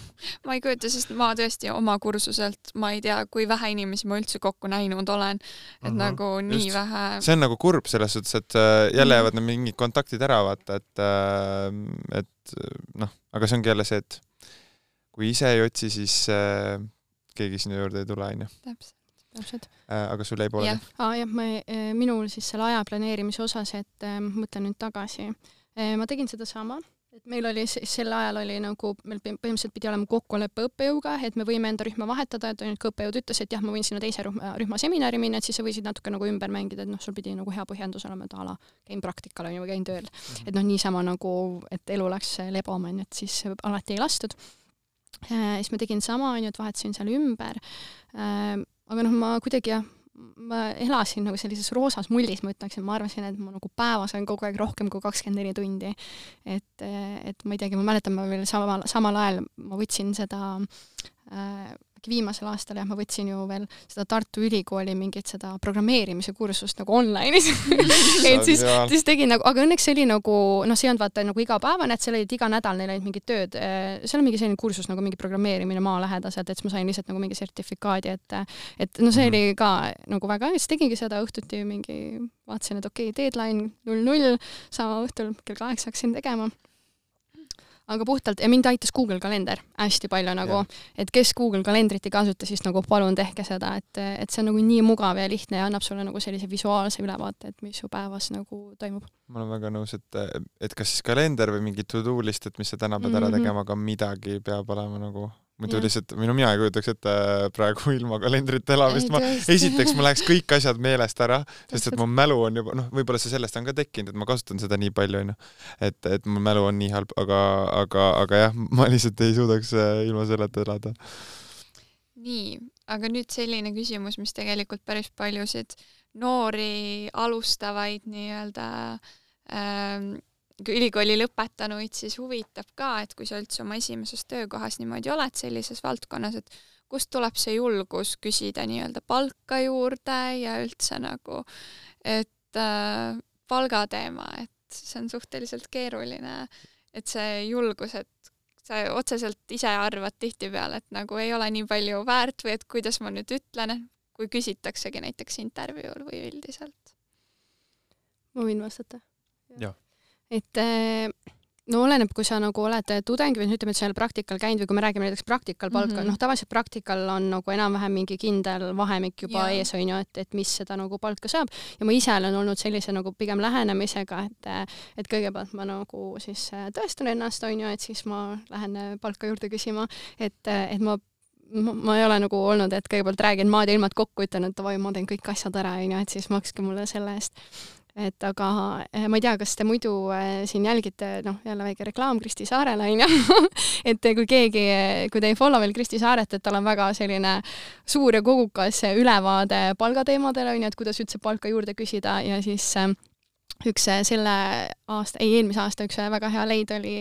ma ei kujuta, sest ma tõesti oma kursuselt, ma ei tea, kui vähe inimesi ma üldse kokku näinud olen, et Mhm, nagu nii just. vähe see on nagu kurb selles suhtes, et äh, jälle Mhm. jäävad need mingid kontaktid ära, vaata, et äh, et noh, aga see ongi jälle see, et kui ise ei otsi, siis äh, keegi sinu juurde ei tule, onju. täpselt. Täpselt. aga sul jäi pooleli jah, aa jah, ma, minul siis selle aja planeerimise osas, et äh, mõtlen nüüd tagasi. ma tegin sedasama, et meil oli siis sel ajal oli nagu, meil põhim- põhimõtteliselt pidi olema kokkulepe õppejõuga, et me võime enda rühma vahetada, et ainult kui õppejõud ütles, et jah, ma võin sinna teise rühma, rühma seminari minna, et siis sa võisid natuke nagu ümber mängida, et noh, sul pidi nagu hea põhjendus olema, et a la käin praktikal onju või käin tööl. et noh, niisama nagu, et elu läks lebama onju, et siis alati ei lastud. siis ma tegin sama onju, et vahetasin seal ümber. Aga noh, ma kuidagi jah, ma elasin nagu sellises roosas mullis, ma ütleksin, ma arvasin, et ma nagu päevas olen kogu aeg rohkem kui kakskümmend neli tundi. et, et ma ei teagi, ma mäletan, ma veel samal, samal ajal ma võtsin seda äh, viimasel aastal jah, ma võtsin ju veel seda Tartu Ülikooli mingit seda programmeerimise kursust nagu online'is. Et siis, siis tegin nagu, aga õnneks see oli nagu noh, see ei olnud vaata nagu igapäevane, et seal olid iga nädal neil olid mingid tööd, seal on mingi selline kursus nagu mingi programmeerimine maalähedaselt, et siis ma sain lihtsalt nagu mingi sertifikaadi, et et no see Mhm. oli ka nagu väga hea, siis tegingi seda õhtuti mingi, vaatasin, et okei okay,, deadline null null, sama õhtul kell kaheksa hakkasin tegema aga puhtalt, ja mind aitas Google kalender hästi palju nagu, et kes Google kalendrit ei kasuta, siis nagu palun tehke seda, et, et see on nagu nii mugav ja lihtne ja annab sulle nagu sellise visuaalse ülevaate, et mis su päevas nagu toimub. ma olen väga nõus, et, et kas siis kalender või mingi to-do list, et mis sa täna pead ära Mhm. tegema, aga midagi peab olema nagu muidu lihtsalt, no mina ei kujutaks ette praegu ilma kalendrita elamist, ma esiteks mul läheks kõik asjad meelest ära, sest et mu mälu on juba, noh, võib-olla see sellest on ka tekkinud, et ma kasutan seda nii palju, onju. et, et mu mälu on nii halb, aga, aga, aga jah, ma lihtsalt ei suudaks äh, ilma selleta elada. nii, aga nüüd selline küsimus, mis tegelikult päris paljusid noori alustavaid nii-öelda ähm, ülikooli lõpetanuid siis huvitab ka, et kui sa üldse oma esimeses töökohas niimoodi oled sellises valdkonnas, et kust tuleb see julgus küsida nii-öelda palka juurde ja üldse nagu, et äh, palgateema, et see on suhteliselt keeruline, et see julgus, et sa otseselt ise arvad tihtipeale, et nagu ei ole nii palju väärt või et kuidas ma nüüd ütlen, kui küsitaksegi näiteks intervjuul või üldiselt. ma võin vastata? Jah. Et eh, no oleneb, kui sa nagu oled tudeng või ütleme, et sa ei ole praktikal käinud või kui me räägime näiteks praktikal palka mm. -hmm. noh, tavaliselt praktikal on nagu enam-vähem mingi kindel vahemik juba Jaa. ees, on ju, et, et mis seda nagu palka saab ja ma ise olen olnud sellise nagu pigem lähenemisega, et et kõigepealt ma nagu siis äh, tõestan ennast, on ju, et siis ma lähen äh, palka juurde küsima, et, et ma ma, ma ei ole nagu olnud, et kõigepealt räägin maad ja ilmad kokku, ütlen, et davai, ma teen kõik asjad ära, onju, et siis makske mulle selle eest et aga eh, ma ei tea, kas te muidu äh, siin jälgite, noh, jälle väike reklaam Kristi Saarele onju et kui keegi, kui te ei follow veel Kristi Saaret, et tal on väga selline suur ja kogukas ülevaade palgateemadel onju, et kuidas üldse palka juurde küsida. Ja siis üks selle aasta, ei eelmise aasta üks väga hea leid oli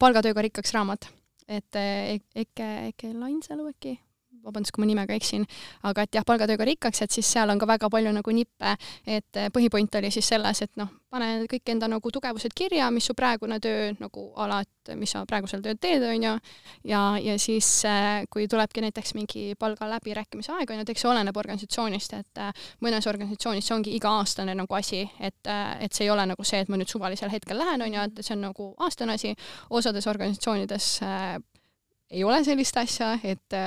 Palgatööga rikkaks raamat, et Eke, Eke Lainsalu äkki vabandust, kui ma nimega eksin, aga et jah, palgatööga rikkaks, et siis seal on ka väga palju nagu nippe, et põhipoint oli siis selles, et noh, pane kõik enda nagu tugevused kirja, mis su praegune töö nagu ala, et mis sa praegusel tööl teed, on ju, ja, ja siis kui tulebki näiteks mingi palga läbirääkimise aeg, on ju, et eks see oleneb organisatsioonist, et mõnes organisatsioonis see ongi iga-aastane nagu asi, et, et see ei ole nagu see, et ma nüüd suvalisel hetkel lähen, on ju, et see on nagu aastane asi, osades organisatsioonides äh, ei ole sellist asja, et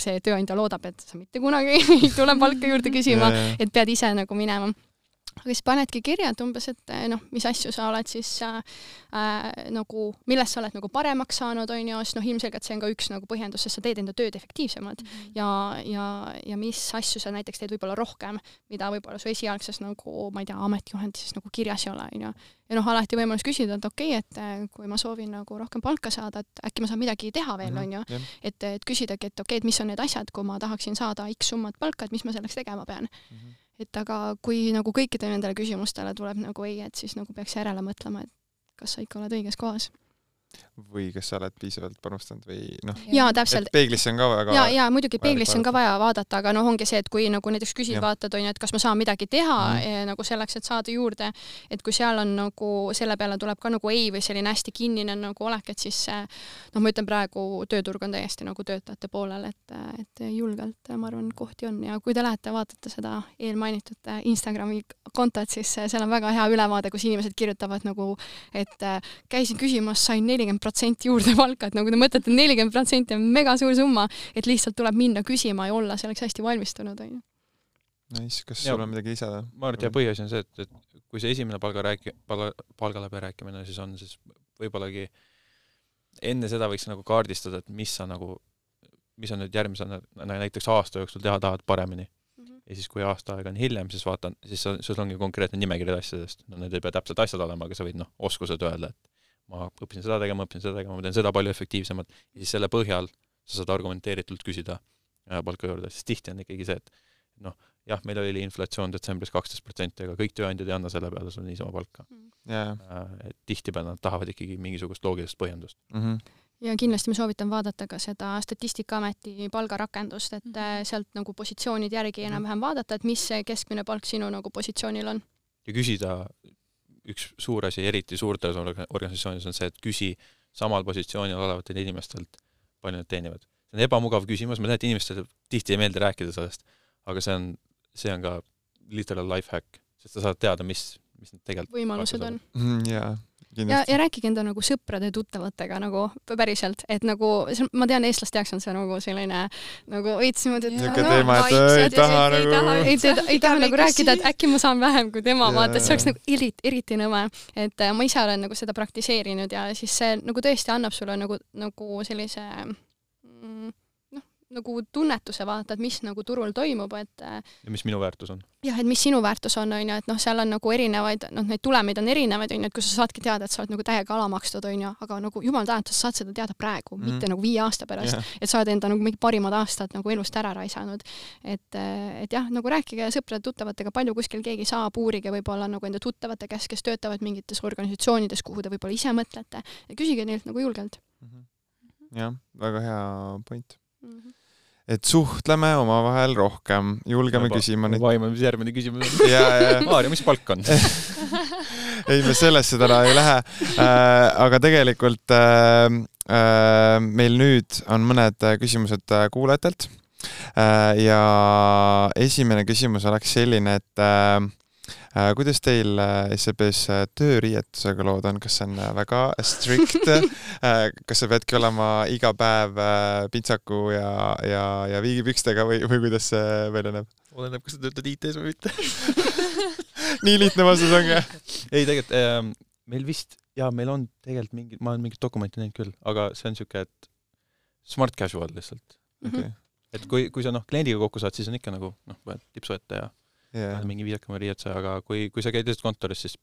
see tööandja loodab, et sa mitte kunagi ei tule palka juurde küsima, et pead ise nagu minema aga siis panedki kirja, et umbes, et eh, noh, mis asju sa oled siis äh, äh, nagu, milles sa oled nagu paremaks saanud, on ju, sest noh, ilmselgelt see on ka üks nagu põhjendus, sest sa teed enda tööd efektiivsemalt mm -hmm. ja, ja, ja mis asju sa näiteks teed võib-olla rohkem, mida võib-olla su esialgses nagu, ma ei tea, ametijuhendis nagu kirjas ei ole, on ju. ja noh, alati võimalus küsida, et okei okay,, et eh, kui ma soovin nagu rohkem palka saada, et äkki ma saan midagi teha veel, on ju. et, et küsidagi, et okei okay,, et mis on need asjad, kui ma tahaksin saada X summat palka, et mis ma selleks tegema pean mm. -hmm et aga kui nagu kõikidele nendele küsimustele tuleb nagu ei, et siis nagu peaks järele mõtlema, et kas sa ikka oled õiges kohas või kas sa oled piisavalt panustanud või noh, jaa, täpselt. peeglisse on ka väga ja, ja muidugi peeglisse on ka vaja vaadata, aga noh, ongi see, et kui nagu näiteks küsid, vaatad, on ju, et kas ma saan midagi teha mm -hmm. nagu selleks, et saada juurde, et kui seal on nagu, selle peale tuleb ka nagu ei või selline hästi kinnine nagu olek, et siis noh, ma ütlen praegu tööturg on täiesti nagu töötajate poolel, et, et julgelt ma arvan, kohti on ja kui te lähete, vaatate seda eelmainitud Instagrami kontot, siis seal on väga hea ülevaade, kus inimesed kirjutavad nagu, et käisin küsimas, sain neli nelikümmend protsenti juurde palka, et nagu te mõtlete, nelikümmend protsenti on mega suur summa, et lihtsalt tuleb minna küsima ja olla selleks hästi valmistunud, on ju. Nice, kas sul on midagi lisada? ma arvan, et jah, põhiasi on see, et, et kui see esimene palga rääki-, palga, palga läbirääkimine siis on, siis võibollagi enne seda võiks nagu kaardistada, et mis sa nagu, mis sa nüüd järgmise näiteks aasta jooksul teha tahad paremini mm. -hmm. ja siis, kui aasta aega on hiljem, siis vaatan, siis sul ongi konkreetne nimekiri asjadest, no need ei pea täpselt asjad olema, aga sa võid noh, oskused öelda, et ma õppisin seda tegema, õppisin seda tegema, ma teen seda palju efektiivsemalt ja siis selle põhjal sa saad argumenteeritult küsida äh, palka juurde, sest tihti on ikkagi see, et noh, jah, meil oli inflatsioon detsembris kaksteist protsenti, aga kõik tööandjad ei anna selle peale sulle niisama palka yeah.. Mm. Äh, et tihtipeale nad tahavad ikkagi mingisugust loogilist põhjendust mm. -hmm ja kindlasti ma soovitan vaadata ka seda Statistikaameti palgarakendust, et mm -hmm. sealt nagu positsioonid järgi mhm. enam-vähem vaadata, et mis see keskmine palk sinu nagu positsioonil on. ja küsida üks suur asi, eriti suurtes organisatsioonides, on see, et küsi samal positsioonil olevatelt inimestelt, palju nad teenivad. see on ebamugav küsimus, ma tean, et inimestele tihti ei meeldi rääkida sellest, aga see on, see on ka literal life hack, sest sa saad teada, mis, mis need tegelikult võimalused on. Mm, jaa, ja, ja rääkige enda nagu sõprade-tuttavatega nagu päriselt, et nagu ma tean, eestlaste jaoks on see nagu selline nagu veits niimoodi, et niisugune teema, et ei taha nagu ei, ei taha nagu rääkida, et äkki ma saan vähem kui tema, vaata, et see oleks nagu eriti, eriti nõme. et äh, ma ise olen nagu seda praktiseerinud ja siis see nagu tõesti annab sulle nagu, nagu sellise nagu tunnetuse vaata, et mis nagu turul toimub, et ja mis minu väärtus on. jah, et mis sinu väärtus on, on ju, et noh, seal on nagu erinevaid, noh, neid tulemeid on erinevaid, on ju, et kui sa saadki teada, et sa oled nagu täiega alamakstud, on ju, aga nagu jumal tänatud, sa saad seda teada praegu mm, mitte nagu viie aasta pärast yeah., et sa oled enda nagu mingid parimad aastad nagu elust ära raisanud. et, et jah, nagu rääkige sõprade-tuttavatega, palju kuskil keegi saab, uurige võib-olla nagu enda tuttavate käest, kes töötavad mingites organisatsioonides, kuhu te võib-olla ise mõtlete ja küsige neilt nagu julgelt mm. -hmm. jah, väga hea point mm. -hmm et suhtleme omavahel rohkem, julgeme Juba, küsima neid. vaima, mis järgmine küsimus on. Maarja, mis palk on ei, me sellesse täna ei lähe äh,. aga tegelikult äh, äh, meil nüüd on mõned küsimused äh, kuulajatelt äh,. ja esimene küsimus oleks selline, et äh, Äh, kuidas teil äh, SEB-s äh, tööriietusega lood on, kas see on väga strict? Kas sa peadki olema iga päev pintsaku ja, ja, ja viigipükstega või, või kuidas see välja näeb? oleneb, kas sa töötad IT-s või mitte. Nii lihtne vastus ongi? ei, tegelikult äh, meil vist, jaa, meil on tegelikult mingi, ma olen mingit dokumenti näinud küll, aga see on niisugune, et smart casual lihtsalt. Okay.. et kui, kui sa noh, kliendiga kokku saad, siis on ikka nagu noh, lipsu ette ja yeah. mingi viisakama riietuse, aga kui, kui sa käid lihtsalt kontoris, siis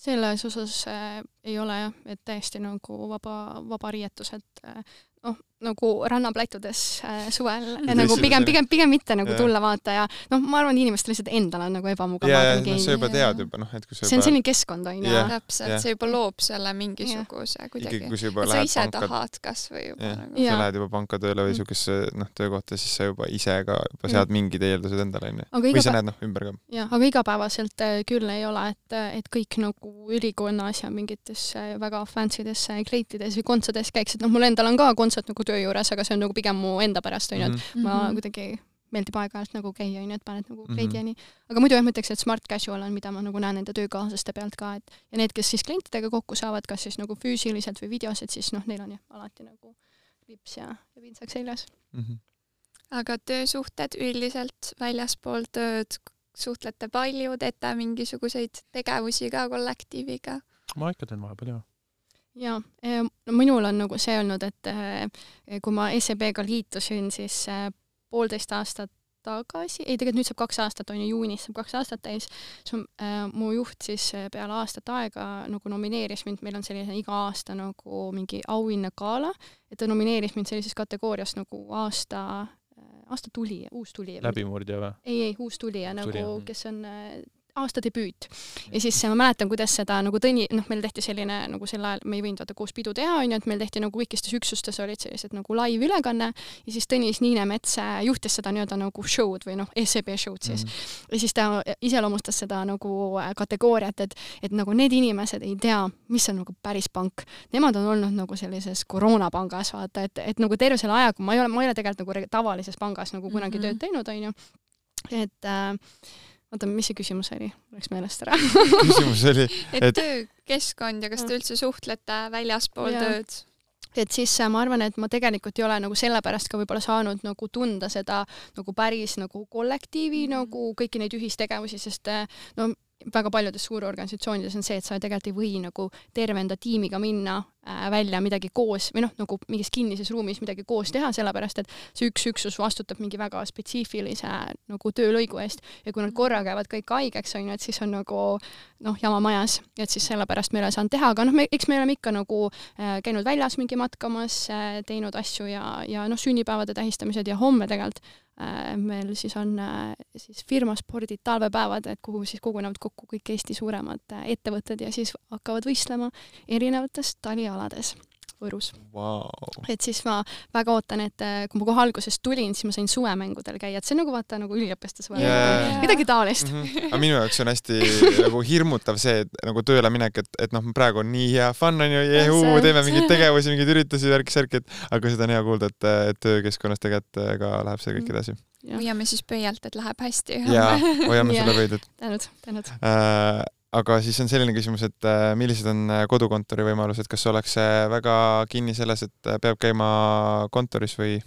selles osas äh, ei ole jah, et täiesti nagu vaba, vaba riietus, et äh, noh, nagu rannapläitudes äh, suvel mm. nagu pigem, pigem, pigem mitte nagu yeah. tulla vaata ja noh, ma arvan, inimestel lihtsalt endal on nagu ebamugav yeah,. No, sa juba tead juba noh, et kui sa see on selline keskkond on ju yeah.. täpselt yeah., see juba loob selle mingisuguse yeah. kuidagi, et sa ise panka... tahad kasvõi juba yeah. nagu. sa lähed juba panka tööle või mm. noh, töökohta, siis sa juba ise ka juba sead mm. mingid eeldused endale onju. või sa näed noh, ümber ka. jah, aga igapäevaselt äh, küll ei ole, et, et kõik nagu ülikonnas ja mingites väga fancy des kleitides või kontsades käiksid, noh, mul endal on ka kontsert nagu töö juures, aga see on nagu pigem mu enda pärast, onju, et mhm. ma mhm. kuidagi meeldib aeg-ajalt nagu käia, onju, et paned nagu kleidi ja nii. aga muidu jah, ma ütleks, et smart casual on, mida ma nagu näen enda töökaaslaste pealt ka, et ja need, kes siis klientidega kokku saavad, kas siis nagu füüsiliselt või videos, et siis noh, neil on jah, alati nagu lips ja, ja pintsak seljas mm. -hmm. aga töösuhted üldiselt väljaspool tööd, suhtlete palju, teete mingisuguseid tegevusi ka kollektiiviga? ma ikka teen vahepeal, jah jaa, no minul on nagu see olnud, et eh, kui ma SEB-ga liitusin, siis eh, poolteist aastat tagasi, ei tegelikult nüüd saab kaks aastat, on ju, juunis saab kaks aastat täis, siis äh, mu juht siis peale aastat aega nagu nomineeris mind, meil on selline iga aasta nagu mingi auhinnagala, et ta nomineeris mind sellises kategoorias nagu aasta äh, aasta tulija, uus tulija. läbimurdja või? ei, ei, uus tulija nagu, kes on äh, aasta debüüt. ja siis ma mäletan, kuidas seda nagu Tõni, noh, meil tehti selline nagu sel ajal, me ei võinud vaata koos pidu teha, onju, et meil tehti nagu kõikistes üksustes olid sellised nagu live-ülekanne ja siis Tõnis Niinemets juhtis seda nii-öelda nagu show'd või noh, SEB show'd siis mm. -hmm. ja siis ta iseloomustas seda nagu äh, kategooriat, et, et nagu need inimesed ei tea, mis on nagu päris pank. Nemad on olnud nagu sellises koroonapangas, vaata, et, et nagu terve selle aja, kui ma ei ole, ma ei ole tegelikult nagu tavalises pangas nagu kunagi mm -hmm. tööd teinud, onju, et äh, oota, mis see küsimus oli? Läks meelest ära küsimus oli et, et töökeskkond ja kas te üldse suhtlete väljaspool ja. tööd? et siis äh, ma arvan, et ma tegelikult ei ole nagu sellepärast ka võib-olla saanud nagu tunda seda nagu päris nagu kollektiivi mm -hmm. nagu kõiki neid ühistegevusi, sest äh, no väga paljudes suurorganisatsioonides on see, et sa tegelikult ei või nagu terve enda tiimiga minna välja midagi koos või noh, nagu mingis kinnises ruumis midagi koos teha, sellepärast et see üks üksus vastutab mingi väga spetsiifilise nagu töölõigu eest. Ja kui nad korra käivad kõik haigeks, on ju, et siis on nagu noh, jama majas, et siis sellepärast me ei ole saanud teha, aga noh, me, eks me oleme ikka nagu äh, käinud väljas mingi matkamas äh,, teinud asju ja, ja noh, sünnipäevade tähistamised ja homme tegelikult Äh, meil siis on äh, siis firmaspordid talvepäevad, et kuhu siis kogunevad kokku kõik Eesti suuremad äh, ettevõtted ja siis hakkavad võistlema erinevates talialades Võrus wow.. et siis ma väga ootan, et kui ma kohe alguses tulin, siis ma sain suvemängudel käia, et see on nagu vaata nagu üliõpilaste suvemängud yeah., midagi taolist mm. -hmm. aga minu jaoks on hästi nagu hirmutav see, et nagu tööle minek, et, et noh, praegu on nii hea fun on ju, jehuu, teeme mingeid tegevusi, mingeid üritusi, värki-särki, et aga seda on hea kuulda, et, et töökeskkonnas tegelikult ka läheb see kõik mhm. edasi hoiame siis pöialt, et läheb hästi. jaa, hoiame selle pöidlat. tänud, tänud äh, aga siis on selline küsimus, et äh, millised on äh, kodukontori võimalused, kas ollakse väga kinni selles, et äh, peab käima kontoris või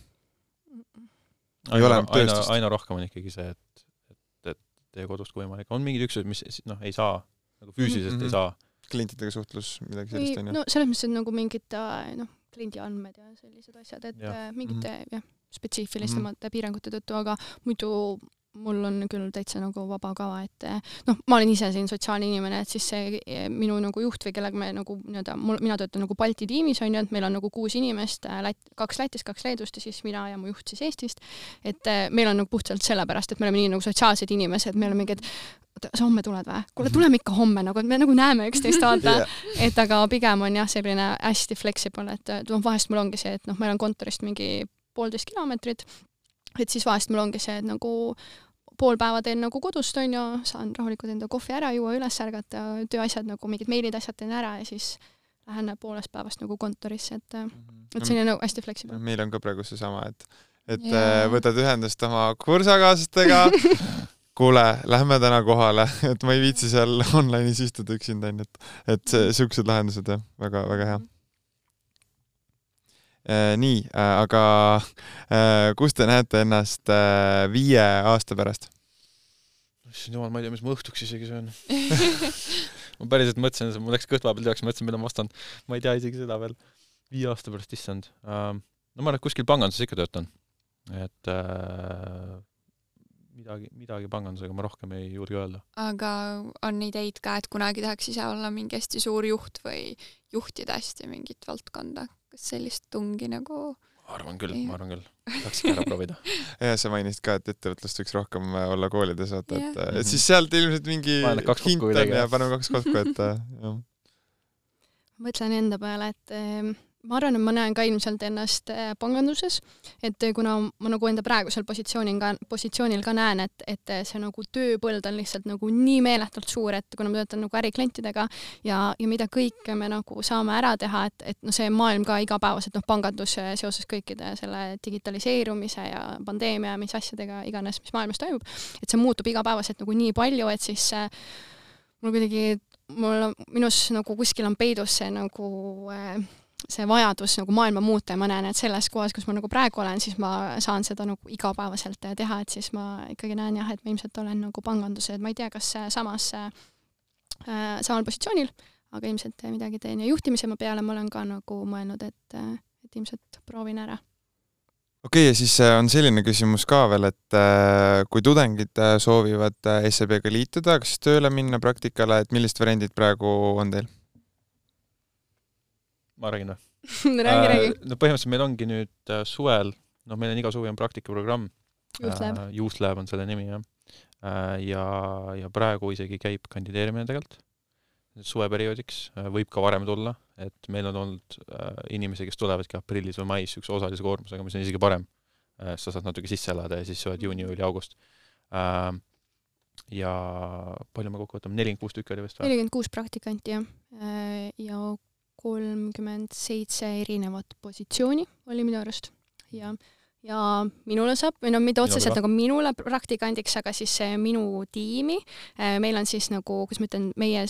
aina, aina, aina rohkem on ikkagi see, et, et, et teie kodust kui võimalik. on mingid üksused, mis noh, ei saa, nagu füüsiliselt mm -hmm. ei saa. klientidega suhtlus, midagi sellist on ju? no selles mõttes, et nagu mingid noh, kliendi andmed ja sellised asjad, et ja. mingite mm -hmm. jah, spetsiifilisemate mm -hmm. piirangute tõttu, aga muidu mul on küll täitsa nagu vaba kava, et noh, ma olen ise siin sotsiaalne inimene, et siis see eh, minu nagu juht või kellega me nagu nii-öelda, mul, mina töötan nagu Balti tiimis on ju, et meil on nagu kuus inimest, äh, Lätt-, kaks Lätist, kaks Leedust ja siis mina ja mu juht siis Eestist. et meil on nagu puhtalt sellepärast, et me oleme nii nagu sotsiaalsed inimesed, me oleme mingid oota, sa homme tuled või? kuule, mhm. tuleme ikka homme nagu, et me nagu näeme üksteist, vaata yeah.. et aga pigem on jah, selline hästi flexible, et noh, vahest mul ongi see, et noh, meil on kontorist mingi poolteist kilomeetrit et siis vahest mul ongi see, et nagu pool päeva teen nagu kodust, on ju, saan rahulikult enda kohvi ära juua, üles ärgata, tööasjad nagu mingid meilid, asjad teen ära ja siis lähen poolest päevast nagu kontorisse, et mm, -hmm. et selline nagu hästi flexible. meil on ka praegu seesama, et, et yeah. Äh, võtad ühendust oma kursakaaslastega kuule, lähme täna kohale, et ma ei viitsi seal online'is istuda üksinda, onju, et, et siuksed lahendused jah, väga, väga hea Äh, nii, äh, aga äh, kus te näete ennast viie aasta pärast? issand jumal, ma ei tea, mis ma õhtuks isegi söön ma päriselt mõtlesin, mul läks kõht vahepeal tühjaks, mõtlesin, mida ma ostan. ma ei tea isegi seda veel. viie aasta pärast, issand no ma arvan, et kuskil panganduses ikka töötan. et uh, midagi, midagi pangandusega ma rohkem ei julge öelda. aga on ideid ka, et kunagi tahaks ise olla mingi hästi suur juht või juhtida hästi mingit valdkonda? kas sellist tungi nagu ma arvan küll, ma arvan küll. tahaks ikka ära proovida. ja sa mainisid ka, et ettevõtlust võiks rohkem äh, olla koolides, vaata, et yeah. et siis sealt ilmselt mingi hint on ja paneme kaks kokku, et äh, jah. mõtlen enda peale, et ma arvan, et ma näen ka ilmselt ennast äh, panganduses, et äh, kuna ma nagu enda praegusel positsioonil ka, positsioonil ka näen, et, et äh, see nagu tööpõld on lihtsalt nagu nii meeletult suur, et kuna ma töötan nagu äriklientidega ja, ja mida kõike me nagu saame ära teha, et, et noh, see maailm ka igapäevaselt, noh, pangandus seoses kõikide selle digitaliseerumise ja pandeemia, mis asjadega iganes, mis maailmas toimub, et see muutub igapäevaselt nagu nii palju, et siis mul kuidagi, mul, minus nagu kuskil on peidus see nagu äh, see vajadus nagu maailma muuta ja ma näen, et selles kohas, kus ma nagu praegu olen, siis ma saan seda nagu igapäevaselt teha, et siis ma ikkagi näen jah, et ma ilmselt olen nagu panganduses, ma ei tea, kas samas äh, samal positsioonil, aga ilmselt midagi teen ja juhtimise peale ma olen ka nagu mõelnud, et, et ilmselt proovin ära okei okay,, ja siis on selline küsimus ka veel, et äh, kui tudengid äh, soovivad äh, SEB-ga liituda, kas tööle minna praktikale, et millised variandid praegu on teil? Ma räägin või räägi, räägi. no põhimõtteliselt meil ongi nüüd suvel, noh, meil on iga suvi on praktikaprogramm. Youth Youth Lab on selle nimi, jah. ja, ja praegu isegi käib kandideerimine tegelikult suveperioodiks, võib ka varem tulla, et meil on olnud äh, inimesi, kes tulevadki aprillis või mais niisuguse osalise koormusega, mis on isegi parem äh,. sa saad natuke sisse elada ja siis sa oled juuni, juuli, august äh,. ja palju me kokku võtame, nelikümmend kuus tükki oli vist või? nelikümmend kuus praktikanti, jah. Äh, ja kolmkümmend seitse erinevat positsiooni oli minu arust. Ja ja minule saab, või no mitte otseselt nagu minule praktikandiks, aga siis minu tiimi, äh, meil on siis nagu, kuidas ma ütlen, meie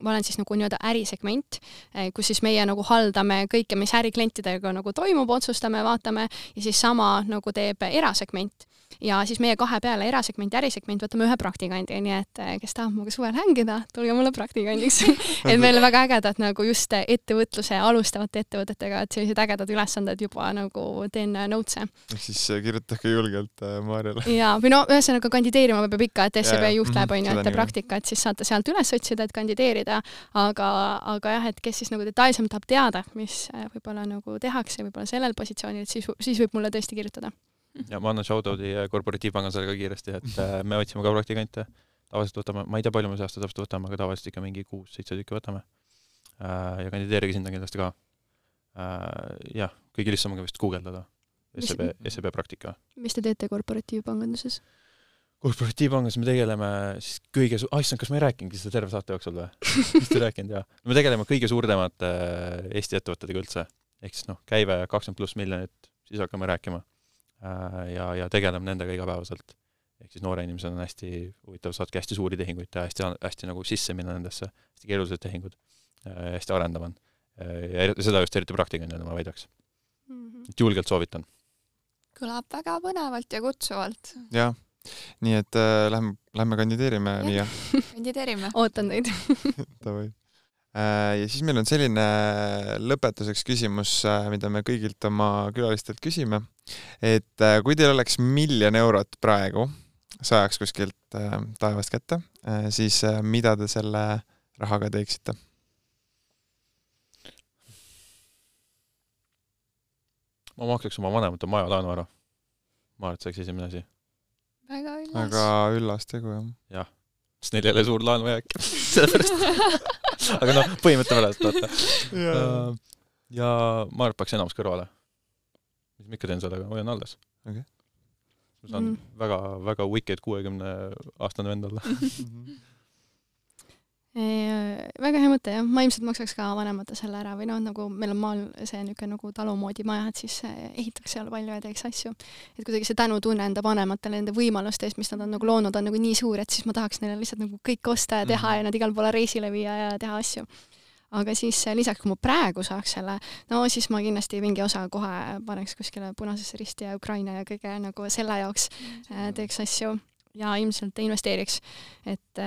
ma olen siis nagu nii-öelda ärisegment, eh, kus siis meie nagu haldame kõike, mis äriklientidega nagu toimub, otsustame, vaatame ja siis sama nagu teeb erasegment ja siis meie kahe peale, erasegment ja ärisegment, võtame ühe praktikandi, nii et eh, kes tahab minuga suvel hängida, tulge mulle praktikandiks et meil on väga ägedad nagu just ettevõtluse alustavate ettevõtetega, et sellised ägedad ülesanded juba nagu teen notes'e. ehk siis eh, kirjutage julgelt Maarjale. jaa, või no ühesõnaga kandideerima peab ikka, et SEB juht läheb, on ju, et praktika, et siis saate sealt üles otsida, et kandideerida, aga, aga jah, et kes siis nagu detailsemalt tahab teada, mis võib-olla nagu tehakse võib-olla sellel positsioonil, et siis, siis võib mulle tõesti kirjutada ja ma annan shout-out'i korporatiivpangandusele ka kiiresti, et äh, me otsime ka praktikante. tavaliselt võtame, ma ei tea, palju me see aasta täpselt võtame, aga tavaliselt ikka mingi kuus-seitse tükki võtame. Äh, ja kandideerige sinna kindlasti ka. Äh, jah, kõige lihtsam on ka vist guugeldada. SEB, SEB praktika. mis te teete korporatiivpanganduses? korporatiivpanganduses me tegeleme siis kõige su-, issand, kas ma ei rääkinudki seda terve saate jooksul või? vist ei rääkinud, jah. me tegeleme kõige suuremate Eesti ettevõtetega üldse. ehk siis noh, käive kakskümmend pluss miljonit, siis hakkame rääkima Äh, ja, ja tegeleb nendega igapäevaselt. ehk siis noore inimesena on hästi huvitav, saadki hästi suuri tehinguid teha, hästi, hästi nagu sisse minna nendesse, hästi keerulised tehingud, äh, hästi arendav on. Äh, ja seda just eriti praktikandina ma väidaks mm. -hmm. et julgelt soovitan. kõlab väga põnevalt ja kutsuvalt. jah, nii et äh, lähme, lähme kandideerime, Miia. kandideerime ootan teid Davai Äh, ja siis meil on selline lõpetuseks küsimus, äh, mida me kõigilt oma külalistelt küsime. et äh, kui teil oleks miljon eurot praegu, sajaks kuskilt taevast kätte, siis mida te selle rahaga teeksite? ma maksaks oma vanemate maja laenu ära. ma arvan, et see oleks esimene asi. väga üllas. väga üllas tegu, jah. jah, sest neil ei ole suur laenujääk sellepärast aga noh, põhimõtte pärast, vaata. Äh, ja ma paneks enamus kõrvale. mis ma ikka teen sellega, hoian alles okay.. ma saan mm. väga, väga wicked kuuekümne aastane vend olla väga hea mõte jah, ma ilmselt maksaks ka vanemate selle ära või noh, nagu meil on maal see niisugune nagu talu moodi maja, et siis ehitaks seal palju ja teeks asju. et kuidagi see tänutunne enda vanematele nende võimaluste eest, mis nad on nagu loonud, on nagu nii suur, et siis ma tahaks neile lihtsalt nagu kõik osta ja teha -hmm. ja nad igale poole reisile viia ja teha asju. aga siis lisaks, kui ma praegu saaks selle, no siis ma kindlasti mingi osa kohe paneks kuskile Punasesse Risti ja Ukraina ja kõige nagu selle jaoks teeks asju ja ilmselt investeeriks, et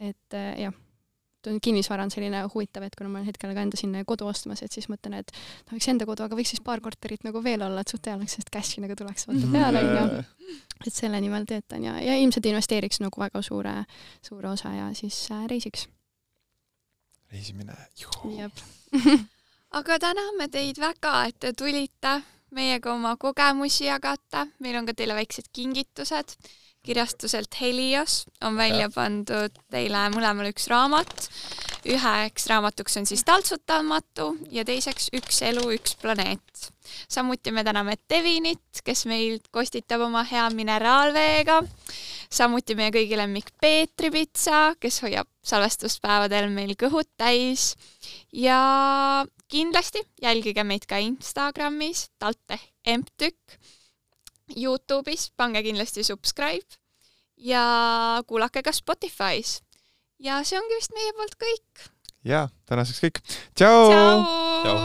et äh, jah, kinnisvara on selline huvitav, et kuna ma olen hetkel ka enda sinna kodu ostmas, et siis mõtlen, et tahaks enda kodu, aga võiks siis paar korterit nagu veel olla, et suht hea oleks, sest cash'i nagu tuleks vaata peale, onju. et selle nimel töötan ja, ja ilmselt investeeriks nagu väga suure, suure osa ja siis äh, reisiks. reisimine, aga täname teid väga, et te tulite meiega oma kogemusi jagata, meil on ka teile väiksed kingitused kirjastuselt Helios on välja pandud teile mõlemale üks raamat. üheks raamatuks on siis Taltsutamatu ja teiseks Üks elu, üks planeet. samuti me täname Devinit, kes meil kostitab oma hea mineraalveega. samuti meie kõigi lemmik Peetri pitsa, kes hoiab salvestuspäevadel meil kõhud täis ja kindlasti jälgige meid ka Instagramis, talte emptükk Youtube'is, pange kindlasti subscribe ja kuulake ka Spotify's. ja see ongi vist meie poolt kõik. ja tänaseks kõik. tšau, tšau.